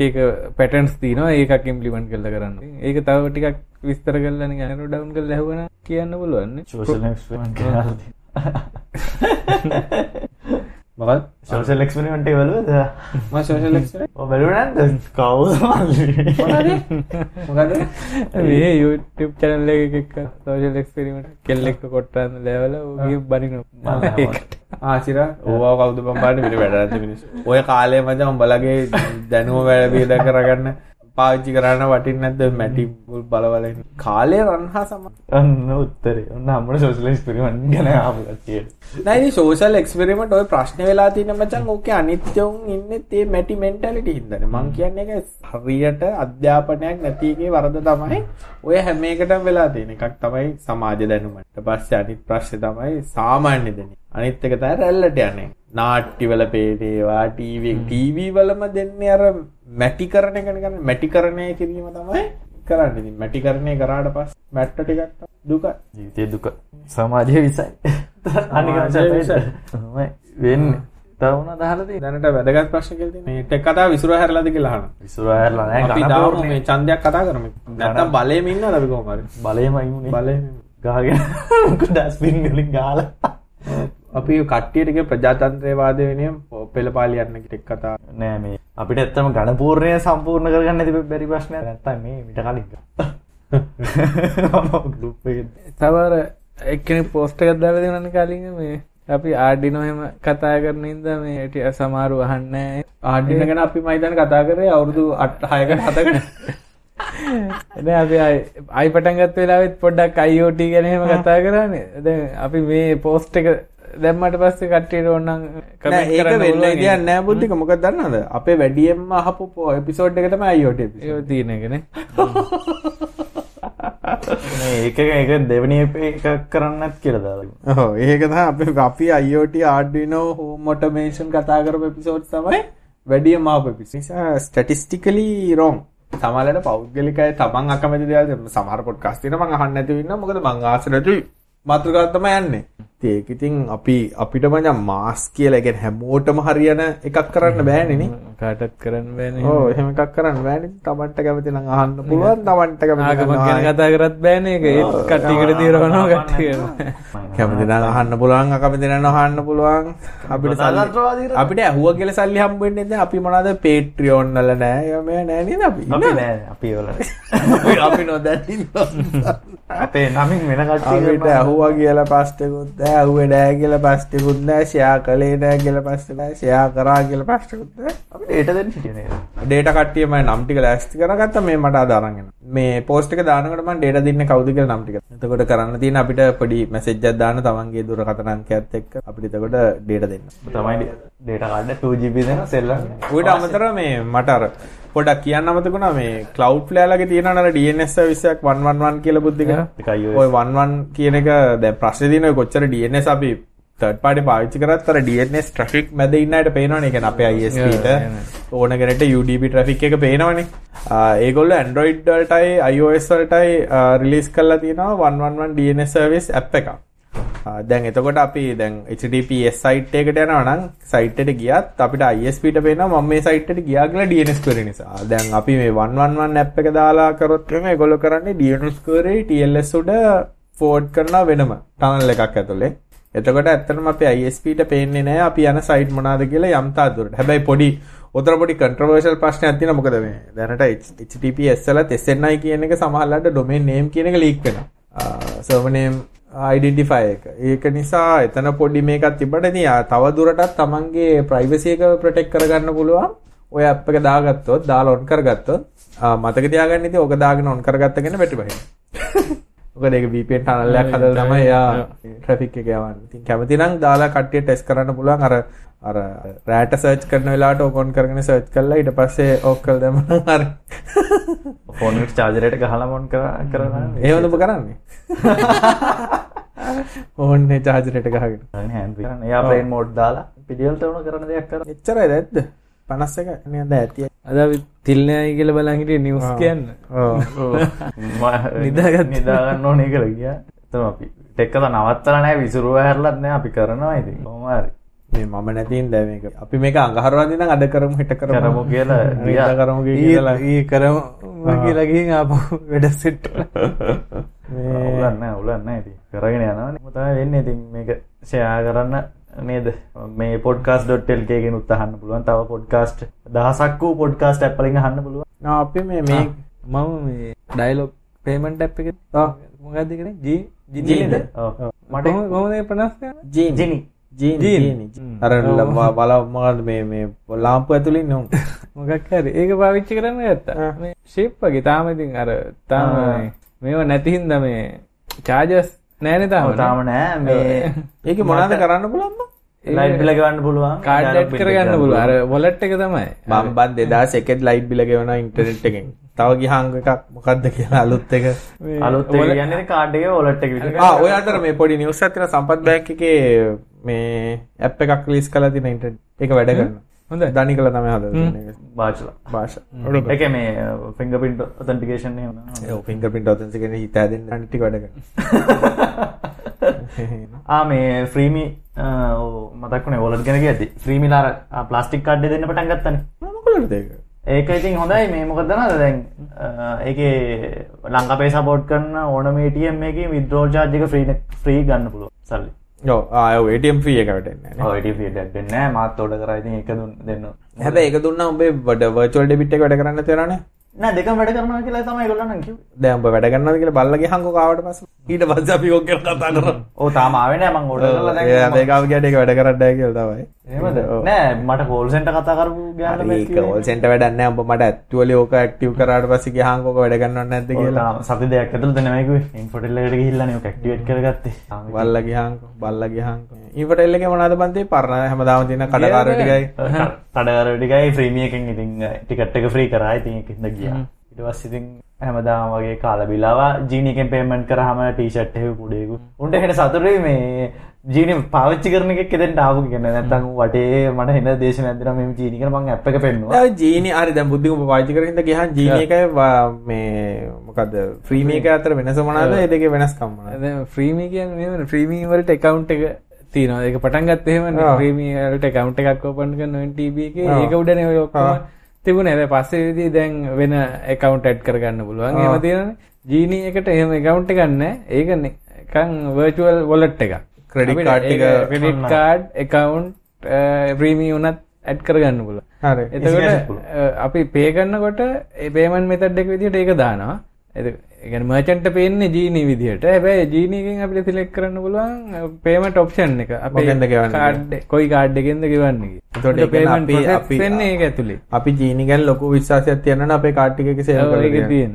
patterns තියෙනවා. ඒකක් implement කරලා කරන්න. ඒක තව ටිකක් විස්තර කරලා නිකන් අර down කරලා ඇහුවනම් කියන්න පුළුවන් නේ. සෝෂල් එක්ස්පෙරිමන්ට් එක්ස්පෙරිමන්ට් එක බලුවද මම social experiment ඔය බලුවා නැද්ද කවුද මොකද? මේ YouTube channel එකක social experiment කෙල්ලෙක්ව කොට්ටන්න ලෑවලා ඌගේ බනිනවා. ඒකට. ආසිරා ඕවා කවුද බම්බාන්නේ මෙන්න වැඩ නැති මිනිස්සු. ඔය කාලේ මචං උඹලගේ දැනුම වැඩ බීද කරගන්න පාවිච්චි කරන්න වටින් නැද්ද? මැටි මුල් බලවල කාලය රන්හා සම අන්න උත්තරේ. ඔන්න අම්මට සෝෂල් එක්ස්පෙරිමන්ට් ගැන ආපු කට්ටියට නයි සෝෂල් එක්ස්පෙරිමට ඔය ප්‍රශ්න වෙලා තින මචන් ඕක අනිත්‍යවුන් ඉන්න තේ මැටි මෙන්ටලිට හිදන මං කියන්නේ එක හරියට අධ්‍යාපනයක් නැතිගේ වරද තමයි ඔය හැම එකටම වෙලා තියෙන එකක් තමයි සමාජ දැනුමට. පස්සේ අනිත් ප්‍රශ්නේ තමයි සාමාන්‍ය දෙන්නේ අනිත් එක තමයි රැල්ලට යන්නේ නාට්‍යවල පේනේවා ටීවී වලම දෙන්නේ අර මැටිකරණය කරන මැටිකරණය කිරීම තමයි කරන්න. ඉතින් මැටිකරණය කරාට පස්සේ මැට්ට ටිකක් දුකයි ජීවිතය දුක. සමාජය විසයි. තමයි වෙන්නේ. තවුණ දහලදී දැනට වැදගත් ප්‍රශ්න ටෙක් කතාව විසුර හැරලාද කියලා අහනවා. විසුරායරලා නෑ අපි දාමු මේ ඡන්දයක් කතා කරමු. නැත්තම් බලෙම ඉන්නවද අපි කොහොම හරි? බලයම ඉන්නේ බලෙම. ගහගෙන ඩස්පින් වලින් ගාලා අපි කට්ටියට ප්‍රජාතන්ත්‍රවාදය වෙනුවෙන් පෙළපාලි යන්න ටෙක් කතා. නෑ මේ. අපිට ඇත්තම ගණපූර්ණය සම්පූර්ණ කරගන්න තිබ බැරි ප්‍රශ්නය නැත්තම් මේ මිට කලින් තවර එක්කෙනෙක් පෝස්ට් එකක් දාලා දෙනවනේ කලින් මේ. අපි ආඩිනෝ එහෙම කතා කරන ඉඳ මේ හිටිය සමහරු අහන්නේ ආඩින ගැන අපි මයිතන කතා කරේ අවුරුදු 8 6කට 7කට දැන් අපි අයි පටන් ගත්ත වෙලාවෙත් පොඩ්ඩක් IoT ගැන එහෙම කතා කරානේ. දැන් අපි මේ පෝස්ට් එක දැම්මට පස්සේ කට්ටියට ඕනනම් නෑ ඒක වෙන්න ඉතින් නෑ බුද්ධික මොකද දන්නවද අපේ වැඩියෙන්ම අහපු එපිසෝඩ් එක තමයි IoT. ඒක තියෙන එකනේ ඒක ඒක දෙවනි එකක් කරන්නත් කියලා දාලා ඔව් ඒක තමයි අපි අපි IoT Arduino home automation කතා කරපු එපිසෝඩ් තමයි වැඩියම ආපු එපිසෝඩ්. නිසා statistically wrong. සමහරවිට පෞද්ගලිකයි තමන් අකමැති දේවල් සමහර පොඩ්කාස්ට් තියෙනවා මම අහන්න නැතුව ඉන්නවා මොකද මං ආස නැතුයි මාතෘකාවක් තමයි යන්නේ. ඉතින් ඒක ඉතින් අපි අපිට මචං මාස් කියලා ඒ කියන්නේ හැමෝටම හරියන එකක් කරන්න බෑනේ නේ. කාටත් කරන්න බෑනේ. ඔව් එහෙම එකක් කරන්න බෑනේ. තමන්ට කැමති නම් අහන්න පුළුවන්. තමන්ට කැමති ආගමක් නම් ගැන කතා කරත් බෑනේ ඒක. ඒත් කට්ටියකට දිරවනවා කට්ටියට කැමති නම් අහන්න පුළුවන් අකමැති නම් අහන්න පුළුවන්. අපිට සල්ලි අපිට ඇහුවා කියලා සල්ලි හම්බ වෙන්නේ නැහැ. අපි මොනවාද? Patreon වල නෑ. ඒවා මේ නෑ නේද අපි? අපි නෑ. අපි වල අපි නොදැනින්. අපේ නමින් වෙන කට්ටිය අපිට ඇහුවා කියලා පස්ටකුත් නෑ ඇහුවේ නෑ කියලා පස්ටකුත් නෑ ෂෙයා කළේ නෑ කියලා පස්ට නෑ ෂෙයා කරා කියලා පස්ටකුත් නෑ අපි ඩේට දෙන්න හිටියේ නේද ඩේට කට්ටිය මම නම් ටික ලෑස්ති කරගත්තා මේ මට අද අරන් එනවා මේ පෝස්ට් එක දානකොට මම ඩේටා දෙන්නේ කවුද කියලා නම් ටික. එතකොට කරන්න තියෙන අපිට පොඩි මැසේජ් එකක් දාන්න තමන්ගේ දුරකථන අංකයත් එක්ක අපිට එතකොට ඩේටා දෙන්න. තමයි ඩේට කාඩ 2GB දෙන සෙල්ලම් ඌට අමතරව මේ මට අර පොඩක් කියන්න අමතකුණා මේ cloud flare ලගේ තියෙනවා නේද DNS එකක් 111 කියලා බුද්ධික. ඔය 11 කියන එක දැන් ප්‍රශ්නේ තියෙන ඔය කොච්චර DNS අපි තර්ඩ් පාටි පාවිච්චි කරත් අර DNS ට්‍රැෆික් මැද ඉන්න අයට පේනවනේ. ඒ කියන්නේ අපේ ISP ට ඕන කෙනෙක්ට UDP ට්‍රැෆික් එක පේනවනේ. ඒගොල්ලෝ Android වලටයි iOS වලටයි රිලීස් කරලා තියෙනවා 111 DNS service app එකක්. ආ, දැන් එතකොට අපි දැන් HTTPS site එකට යනවා නම් site එකට ගියත් අපිට ISP ට පේනවා මම මේ site එකට ගියා කියලා DNS query නිසා. දැන් අපි මේ 111 app එක දාලා කරොත් එහෙම ඒගොල්ලෝ කරන්නේ DNS query TLS උඩ forward කරනවා වෙනම tunnel එකක් ඇතුලේ. එතකොට ඇත්තටම අපේ ISP ට පේන්නේ නැහැ අපි යන site මොනවාද කියලා යම් තාක් දුරට. හැබැයි පොඩි උතර පොඩි controversial ප්‍රශ්නයක් තියෙනවා මොකද මේ දැනට HTTPS වලත් SNI කියන එක සමහරවිට domain name කියන එක leak වෙනවා. server name identify එක. ඒක නිසා එතන පොඩි මේකක් තිබ්බට ඉතින් ආ තව දුරටත් තමන්ගේ privacy එක protect කරගන්න පුළුවන්. ඔය app එක දාගත්තොත් දාලා on කරගත්තොත් මතක තියාගන්න ඉතින් ඕක දාගෙන on කරගත්තගෙන. මොකද ඒක VPN tunnel එකක් හදලා තමයි එයා traffic එක යවන්නේ. ඉතින් කැමති නම් දාලා කට්ටිය ටෙස්ට් කරන්න පුළුවන් අර අර රෑට සර්ච් කරන වෙලාවට ඕක on කරගෙන සර්ච් කරලා ඊට පස්සේ ඕක කරලා දැම්මම හරි. ෆෝන් එක චාර්ජර් එකට ගහලා මොන් කරනවා එහෙමද ඔබ කරන්නේ? ඕන්නේ එකට ගහගෙන. හෑන්ඩ් කරන එයා ප්ලේන් මෝඩ් දාලා පිළිවෙලට උන කරන දෙයක් කරා එච්චරයි දැද්ද? 51 නේද ඇති. අද අපි තිල්නයයි කියලා බලන් හිටියේ නිවුස් කියන්න ඔව්. නිදාගත් නිදාගන්න ඕනේ කියලා ගියා එතම අපි ටෙක්ක නවත්තලා නැහැ විසිරුව හැරලත් නැහැ අපි කරනවා ඉතින් කොහොම හරි මේ මම නැතිනම් දැන් මේක අපි මේක අඟහරුවාදී නම් අද කරමු හෙට කරමු. කරමු කියලා කරමු කියලා. ඊ කරමු කියලා ගිහින් ආපහු වැඩ සෙට් උලන්න නැහැ උලන්න නැහැ ඉතින්. කරගෙන යනවානේ මොකද තමයි වෙන්නේ ඉතින් මේක ෂෙයා කරන්න නේද? මේ podcast.lk ගෙන් උත් අහන්න පුළුවන්. තව podcast දහසක් වූ podcast app වලින් අහන්න පුළුවන්. අපි මේ මේ මම මේ ඩයිලොග් පේමන්ට් ඇප් එක මොකක්ද කියන්නේ? ජී ජීනිද ඔව්. මට ඒ ජිනි ජීනි ජීනි. ජීනි අර බල මොකද මේ මේ ලාම්පු ඇතුළේ ඉන්න උන් මොකක් හරි. ඒක පාවිච්චි කරන්න ගත්තා. මේ ෂේප් වගේ. තාම ඉතින් අර තාම මේවා නැති හින්දා මේ චාර්ජර්ස් නෑනේ තාම තාම නෑ. මේ ඒක මොනවද කරන්න පුළුවන්ද? ලයිට් බිල ගවන්න පුළුවන්. කාඩ් කරගන්න පුළුවන්. අර වොලට් එක තමයි. බම්බන් දෙදස් එකෙත් ලයිට් බිල ගෙවන ඉන්ටර්නෙට් එකෙන් තව ගිහංග එකක් මොකක්ද කියලා අලුත් එක. අලුත් එක කියන්නේ කාඩ් එකේ වොලට් එක විතර ආ ඔය අතර මේ පොඩි නිවුස් එකක් තියෙනවා. සම්පත් බැංක් එකේ මේ ඇප් එකක් රිලීස් කරලා තියෙන ඉන්ටර්නෙට් ඒක වැඩ කරනවා. හොඳයි. දනි කළා තමයි හදලා ඒක. බාචලා භාෂා. එක මේ ෆිංගපින්ට ඔතන්ටිකේෂන් න ඒ ෆින්ගර්ප්‍රින්ට් ඔතෙන්සිකෙන් හිත හැදෙන්න අනිත් ටික වැඩ කරනවා. ආ මේ ෆ්‍රීමි මතක්න ඔලට ගෙන ඇති ෆ්‍රීමිලාර ප්ලාස්ටික් කඩ්ඩ දෙන්න පටන් ගත්තන. මොකලද ඒක ඒක ඉතින් හොඳයි. මේ මොකදනද දැන් ඒක ලංකපේ සපෝට් කරන්න ඕනමේටියම් එක විද්‍රෝ චාර්ජක ්‍රී ්‍රී ගන්න පුළුව සල්ලි. ඔව්. ආ ඔව්. ATM ෆී එක වැටෙන්නේ නේ? ඔට දෙන්න මාත් තෝඩ කරයිති එක දුන් දෙන්න හැබැයි ඒක දුන්නා උඹේ වඩ වර්චුවල් ඩෙබිට් එක වැඩ කරන්න තියෙනවනේ නෑ? දෙකම වැඩ කරනවා කියලා තමයි දැන් උඹ වැඩ කරනවද කියලා බල්ලගේ හංගෝ කාවට පස්සේ? ඊට පස්සේ ගැන කතා කරමු. ඕ තාම ආවේ නෑ. මං ඕඩර් කරලා දැන් ඒ මේකාව කියන්නේ ඒක වැඩ කරන්න කියලා තමයි. එහෙමද නෑ මට කෝල් සෙන්ටර් කතා කරපු ගෑනු හරි ඒක කෝල් සෙන්ටර් වැඩක් නෑ. උඹ මට ඇක්චුවලි ඕක ඇක්ටිව් කරාට පස්සේ ගියාම ඕක වැඩ කරනවද නැද්ද කියලා. සති දෙයක් ඉන්ෆෝටෙල් එකට ගිහිල්ලානේ ඔක ඇක්ටිවේට් කරගත්තේ. බල්ලා ගියාම බල්ලා ගියාම ඉන්ෆර්ටෙල් එකේ මොනවද බන්තේ පරණ හැමදාම තියෙන කඩකාර ටිකයි. කඩකර ටිකයි. ෆ්‍රීමිය එකෙන් ඉතින් ටිකට් එක ෆ්‍රී කරා. ඉතින් ඒකින්ද ගියා. ඊට පස්සේ ඉතින් හැමදාම වගේ කාලා බිලාවා ජීනි එකෙන් පේමන්ට් කරාම ටී-ෂර්ට් එක කුඩේකු උන්ට හෙන සතුටුයි මේ ජීනි පාවිච්චි කරන එකක් එතෙන්ට ආපු කියන්නේ නැත්තම් වටේ මට හෙන දේශනයක් දෙනවා මේ ජීනි කරන මං ඇප් එක පෙන්නුවා දැන් ජීනි හරි දැන් බුද්ධික උඹ පාවිච්චි කරගෙන ඉඳ ගියාම ජීනි එකයි වා- මේ මොකද්ද ෆ්‍රීමි එක අතර වෙනස මොනවද ඒ දෙකේ වෙනස්කම් මොනවද දැන් ෆ්‍රීමි කියන්නේ මෙහෙම ෆ්‍රීමි වලට account එක තියෙනවා. ඒක පටන් ගත්ත එහෙම වලට account එකක් එකේ ආ. ඒක උඩනේ ඔය ඔක්කොම ආ. තිබුණේ. හැබැයි පස්සේදී දැන් වෙන account add කරගන්න පුළුවන්. එහෙම තියෙනනේ. Genie එකට එහෙම account එකක් නැහැ. ඒක නිකන් virtual wallet එකක්. ක්‍රඩි ඩිට් කාඩ් එකවුන්් ප්‍රීමී වනත් ඇඩ් කරගන්න පුල එතකට uh, අපි පේගන්නකොට එබේමන් මෙතඩ් එක් විදිට ඒක දානවා. එගැන මචන්ට පේන්නේ ජීනී විදිහට. ඇබැයි ජීනීකින් අපිට සිලෙක් කරන්න පුළුවන් uh, පේමට ඔප්ෂන් එක. අප ගද කාඩ් කොයි කාඩ් එකෙන්ද කිවන්නේ තොට පේමට පන්නේ එක ඇතුළේ අපි ජීනිකැන් ලොකු විශවාසයක් තියන්න අපේ කාට්ටික සේව තිය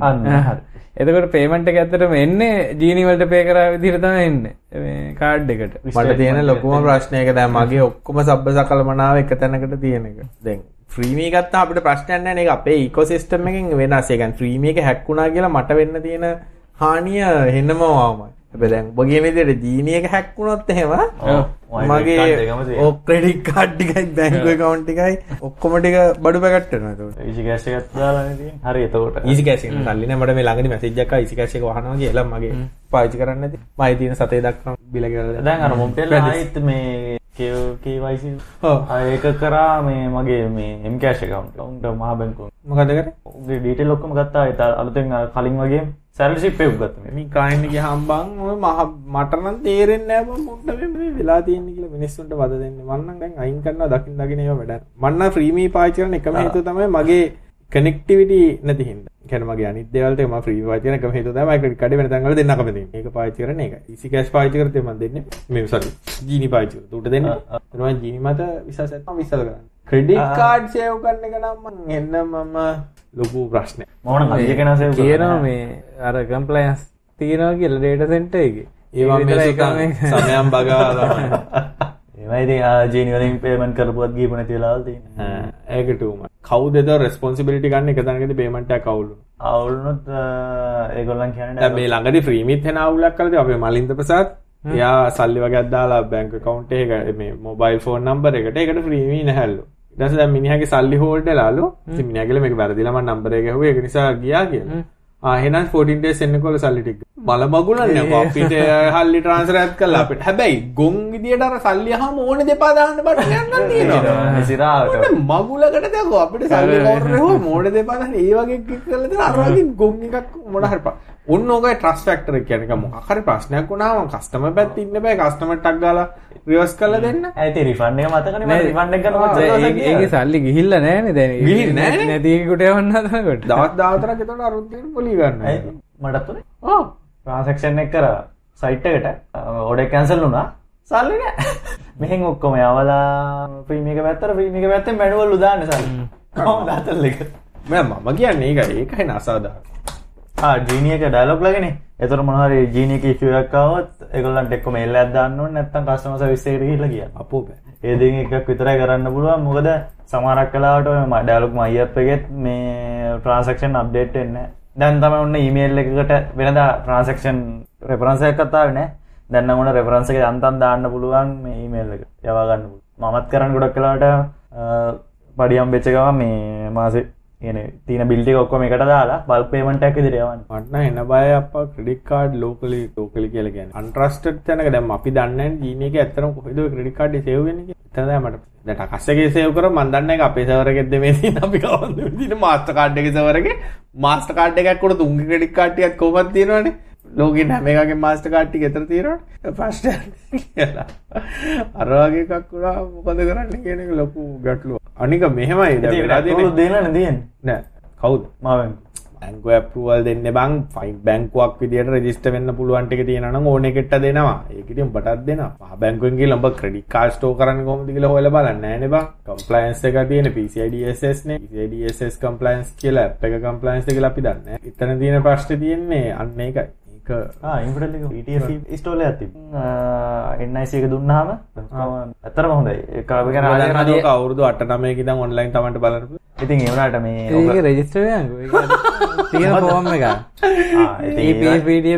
එතකොට පේමන්ට් එක ඇත්තටම එන්නේ ජීනි වලට පේ කරා විදිහට තමයි එන්නේ. මේ කාඩ් එකට. මට තියෙන ලොකුම ප්‍රශ්නය එක දැන් මගේ ඔක්කොම සබ්බ සකලමනාව එක තැනකට තියෙන එක. දැන් ෆ්‍රීමී ගත්තා අපිට ප්‍රශ්නයක් නැහැ නේ. ඒක අපේ ඉකෝසිස්ටම් එකෙන් වෙනස්. ඒ කියන්නේ ෆ්‍රීමී එක හැක් වුණා කියලා මට වෙන්න තියෙන හානිය හෙන්නම වමයි. හැබැයි දැන් ඔබ කියන විදිහට ජීනි එක හැක් වුණොත් එහෙම මගේ ඔ ක්‍රෙඩිට් කාඩ් ටිකයි බැංකු account එකයි ඔක්කොම ටික බඩු පැකට් වෙනවා ඒකට. ඊසි කෑෂ් එකක් දාලානේ තියෙන්නේ. හරි එතකොට. ඊසි කෑෂ් එකෙන් සල්ලි නෑ මට මේ ළඟදී මැසේජ් එකක් ආවා ඊසි කෑෂ් එක වහනවා කියලා මගේ පාවිච්චි කරන්න නැති. මම තියෙන සතේ දක්වා බිල ගෙවලා දැන් අර මොබ්ටෙල් ආයිත් මේ ඔව්. ඒක කරා මේ මගේ මේ M cash account උන්ට මහ බැංකුවෙන් මොකද කරේ? උගේ ඩීටේල් ඔක්කොම ගත්තා. ඒත් අලුතෙන් කලින් වගේ එකක් ගත්තා මේ මේ කායින් ගියාම බං ඔය මහ මට නම් තේරෙන්නේ නෑ බං මොකද මේ වෙලා කියලා මිනිස්සුන්ට වද දෙන්නේ. නම් දැන් අයින් කරනවා දකින් ඒවා වැඩ. මම නම් ෆ්‍රී මී පාවිච්චි කරන එකම හේතුව තමයි මගේ කනෙක්ටිවිටි නැති හින්දා. කියන්නේ මගේ අනිත් දේවල් ටික මම ෆ්‍රී පාවිච්චි කරන එකම හේතුව තමයි මම ක්‍රෙඩිට් කාඩේ වල දෙන්න තියෙන්නේ. ඒක පාවිච්චි කරන එක. පාවිච්චි කරත් මම දෙන්නේ. මේ සෝරි. ජීනි කරත් උට දෙන්නේ. එතන මම ජීනි මත විශ්වාසයක් තමයි විශ්වාස කරන්නේ. ක්‍රෙඩිට් කාඩ් සේව් කරන එක නම් මම එන්න මම ලොකු ප්‍රශ්නයක්. මොන සේව් කියනවා මේ අර කම්ප්ලයන්ස් තියෙනවා කියලා data center එකේ. ඒවා ඒ මේ විතරයි සුතන් එකම- සමයන් බගා තමයි. ඒවා ඉතින් ආ ජීනි වලින් පේමන්ට් කරපුවත් ගිහපු නැති වෙලාවල් තියෙනවා ඒක ටූම කවුද එතකොට රෙස්පොන්සිබිලිටි ගන්න එක තැනකදී පේමන්ට් එකක් අවුල් වුණා. අවුලුනොත් ඒගොල්ලන් කියන්නේ දැන් මේ ළඟදී ෆ්‍රීමිත් වෙන අවුලක් ඉතින් අපේ මලින්ද ප්‍රසාද් එයා සල්ලි වගේක් දාලා බැංක account එක මේ මොබයිල් ෆෝන් නම්බර් එකට ඒකට ෆ්‍රීමි නැහැලු. ඊට පස්සේ දැන් මිනිහාගේ සල්ලි හෝල්ඩ් වෙලාලු. ඉතින් මිනිහා කියලා මේක වැරදිලා මම නම්බර් එක ගැහුවා ඒක නිසා ගියා කියලා. ආ එහෙනම් 14 days එන්නකොල සල්ලි ටික. මල මගුලන්නේ අපෝ අපිට හල්ලි ට්‍රාන්ස්ෆර් එකත් කළා අපිට. හැබැයි ගොන් විදියට අර සල්ලි අහම ඕනේ දෙපා දාන්න බට යන්න තියෙනවා. සිරාවට මගුලකට දැකෝ අපිට සල්ලි කවුරු හෝ මෝඩ දෙපා දාන්න ඒ වගේ කික් කරලා දෙන අර වගේ ගොන් එකක් මොන හරි. ඔන්න ඕකයි ට්‍රස්ට් ෆැක්ටර් එක කියන්නේ මොකක් හරි ප්‍රශ්නයක් වුණාම කස්ටමර් පැත්තේ ඉන්න බෑ. කස්ටමර් ටක් ගාලා රිවර්ස් කරලා දෙන්න. ඇති රිෆන්ඩ් එක මතකනේ මට රිෆන්ඩ් එක ගන්න දැන් මතක ඒක- සල්ලි ගිහිල්ලා නෑනේ දැන්. ගිහින් නෑනේ. නැති එකකට යවන්න හදනකොට. දවස් 14ක් එතකොට අරුත් දෙන්න පොලි ගන්න. මටත් උනේ. ඔව්. ට්‍රාන්සැක්ෂන් එක කරා. සයිට් එකට. ඕඩර් කැන්සල් වුණා. සල්ලි නෑ. මෙහෙන් ඔක්කොම යවලා ප්‍රීමියම් එක පැත්තට ප්‍රීමියම් එක පැත්තෙන් මැනුවල් උදාන්න සල්ලි. දතල් එක? මෙ මම කියන්නේ ඒක ඒකයි නසාදා ජීනියක ඩයිලොක් ලගෙන එතුර මොහරි ජීනික ශයක්කාවත් එකගොල්ලන්ට එක්ක මේල්ල අදන්න නැත්තම් කස්ටමස විස්සේට කියල කිය අපෝ ඒදි එකක් විතරයි කරන්න පුළුවන්. මොකද සමාරක් කලාට ඩයලොක් මයිපගෙත් මේ ට්‍රන්සක්ෂන් අප්ඩේට් එන්න දැන් තම ඔන්න ඊමේල් එකකට වෙනද ට්‍රන්සක්ෂන් රෙපරන්සය කතාව නෑ දැන්න මොන රෙපරන්ස එක අන්තන් දාන්න පුළුවන් මේ ඊමේල් එක. යවාගන්න මමත් කරන්න ගොඩක් කලාට පඩියම් වෙච්චකව මේ මාසේ කියන තින බිල්ටි ඔක්කොම එකට දාලා බල් පේමටක් දිරයවන් මටන එන්න බය අප ක්‍රඩික් කාඩ් ලෝකලි ලෝකලි කියලගෙන අන්ට්‍රස්ට තැනක දැම් අපි දන්න ජීනක ඇතරම කොහෙද ක්‍රඩිකාඩ් සේවෙන තද මට දැට කස්සගේ සයවකර මන්දන්න එක අපේ සවරගෙද මේ අපි කවන්න දින මාස්ට කාඩ් එක සවරගේ මාස්ට කාඩ් එකක්කොට තුන්ග ක්‍රඩික් කාටියක් කොමත් තියෙනවානේ ලෝකෙන් හැම එකගේ මාස්ට කාට්ටි ගෙතර තීරට පස්ට කියලා. අරවාගේ එකක්කුණා මොකද කරන්න කියන එක ලොකු ගැටලුව අනික මෙහෙමයි දෙන දියෙන් නෑ. කවුද? මාවෙන්. බැංකුව ඇපරුවල් දෙන්න බං. ෆයින් බැංකුවක් විදිට රජිස්ට වෙන්න පුළුවන්ට එක තියෙන ඕන එකට දෙනවා. ඒකට උඹටත් දෙෙන බැංකුවන්ගේ ලොඹ ක්‍රඩි කාස්ටෝ කරන්න කොමතිකල හොල බලන්න. න බ. කම්පලයින්ස් එක තියෙන පිසිඩස්න ඩස් කම්පලයින්ස් කියලා එක කම්පලයින්ස් එක අපි දන්න ඉතන තියෙන ප්‍රශ්ට තියෙන්නේ අන්න එකයි ඉන්ට ස්ටෝල ඇති එන්නයිසක දුන්නාම ඇතරම හොඳයි. ආදක අවුරදු අට නමයකි දම් ඔන්ලයින් තමට බලපු ඉතින් ඒවනට මේ තියෙන ෆෝම් එක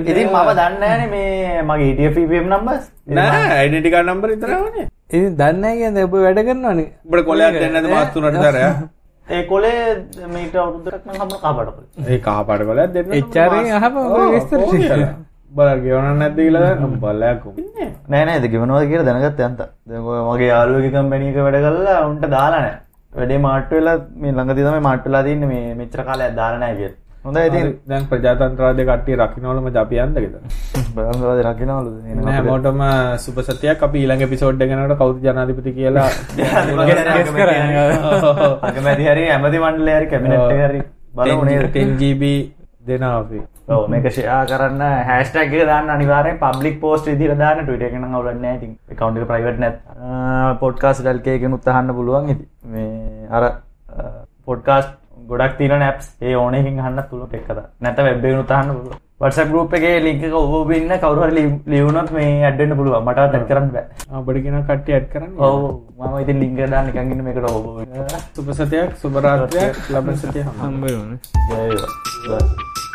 ඉතින් මම දන්නන මේ මගේ ඉටියම් නම්බස් නෑ ඇඩටිකා නම්බර ඉතරවනේ ඉතින් දන්න කියද ඔබ වැඩ කරන්නවන බට කොලයක් දෙන්නද මාත්තුනට දරය ඒ කොලේ මීට අවුදුරක්ම හම කාපට ඒ කාපාට කොල දෙන්න එච්චාරෙන් අහම විස්තර බල ගෙවන නැති කියල බල්ලයක්කු නෑනෑ දෙකිවනවා කියල දැනගත් යන්ත. මගේ යාලුවකම් බැනික වැඩ කල්ලා උන්ට දාලානෑ වැඩේ මාට්ටවෙලා මේ ළඟ තිතම මාට්ටලා තින්න මේ මෙච්‍ර කාලය දාලනෑ කිය හොඳ ඉති දැන් ප්‍රජාතන්ත්‍රාද කට්ටිය රකිනවලම ජපියන්දකෙද බරන්වාද රකිනවලු හැමෝටම සුපසතියක් අපි ඊළඟ පිසෝඩ් ගෙනට කවුද ජනාධිපති කියලා අගමැති හරි ඇමති මණ්ඩලය හරි කැමිනට් හරි බලනේ 10GB දෙනවා අපි. ඔව් මේක ෂෙයා කරන්න. හැෂ්ටැග් එක දාන්න අනිවාර්යෙන්. පබ්ලික් පෝස්ට් විදිහට දාන්න. Twitter එකෙන් ඉතින් account එක private නැත්. පොඩ්කාස්ට් ඩල්කේ එකෙන් උත්හන්න පුළුවන් ඉතින්. මේ අර පොඩ්කාස්ට් ගොඩක් තියෙන apps. ඒ ඕන එකකින් අහන්න පුළුවන් එක්ක දා නැත්නම් web එකෙන් උත්හන්න පුළුවන් WhatsApp group එකේ එක ඔබ ඉන්න කවුරු හරි ලියුණොත් මේ ඇඩ් වෙන්න පුළුවන්. මටවත් ඇඩ් කරන්න බෑ. කියන කට්ටිය ඇඩ් කරන්න ඔව්. මම link එක දාන්න නිකන් ඉන්න මේකට ඔබ සුපසතියක් සුබ රාත්‍රියක් ලබන සතිය හම්බ හම්බ වුණේ ජය වේවා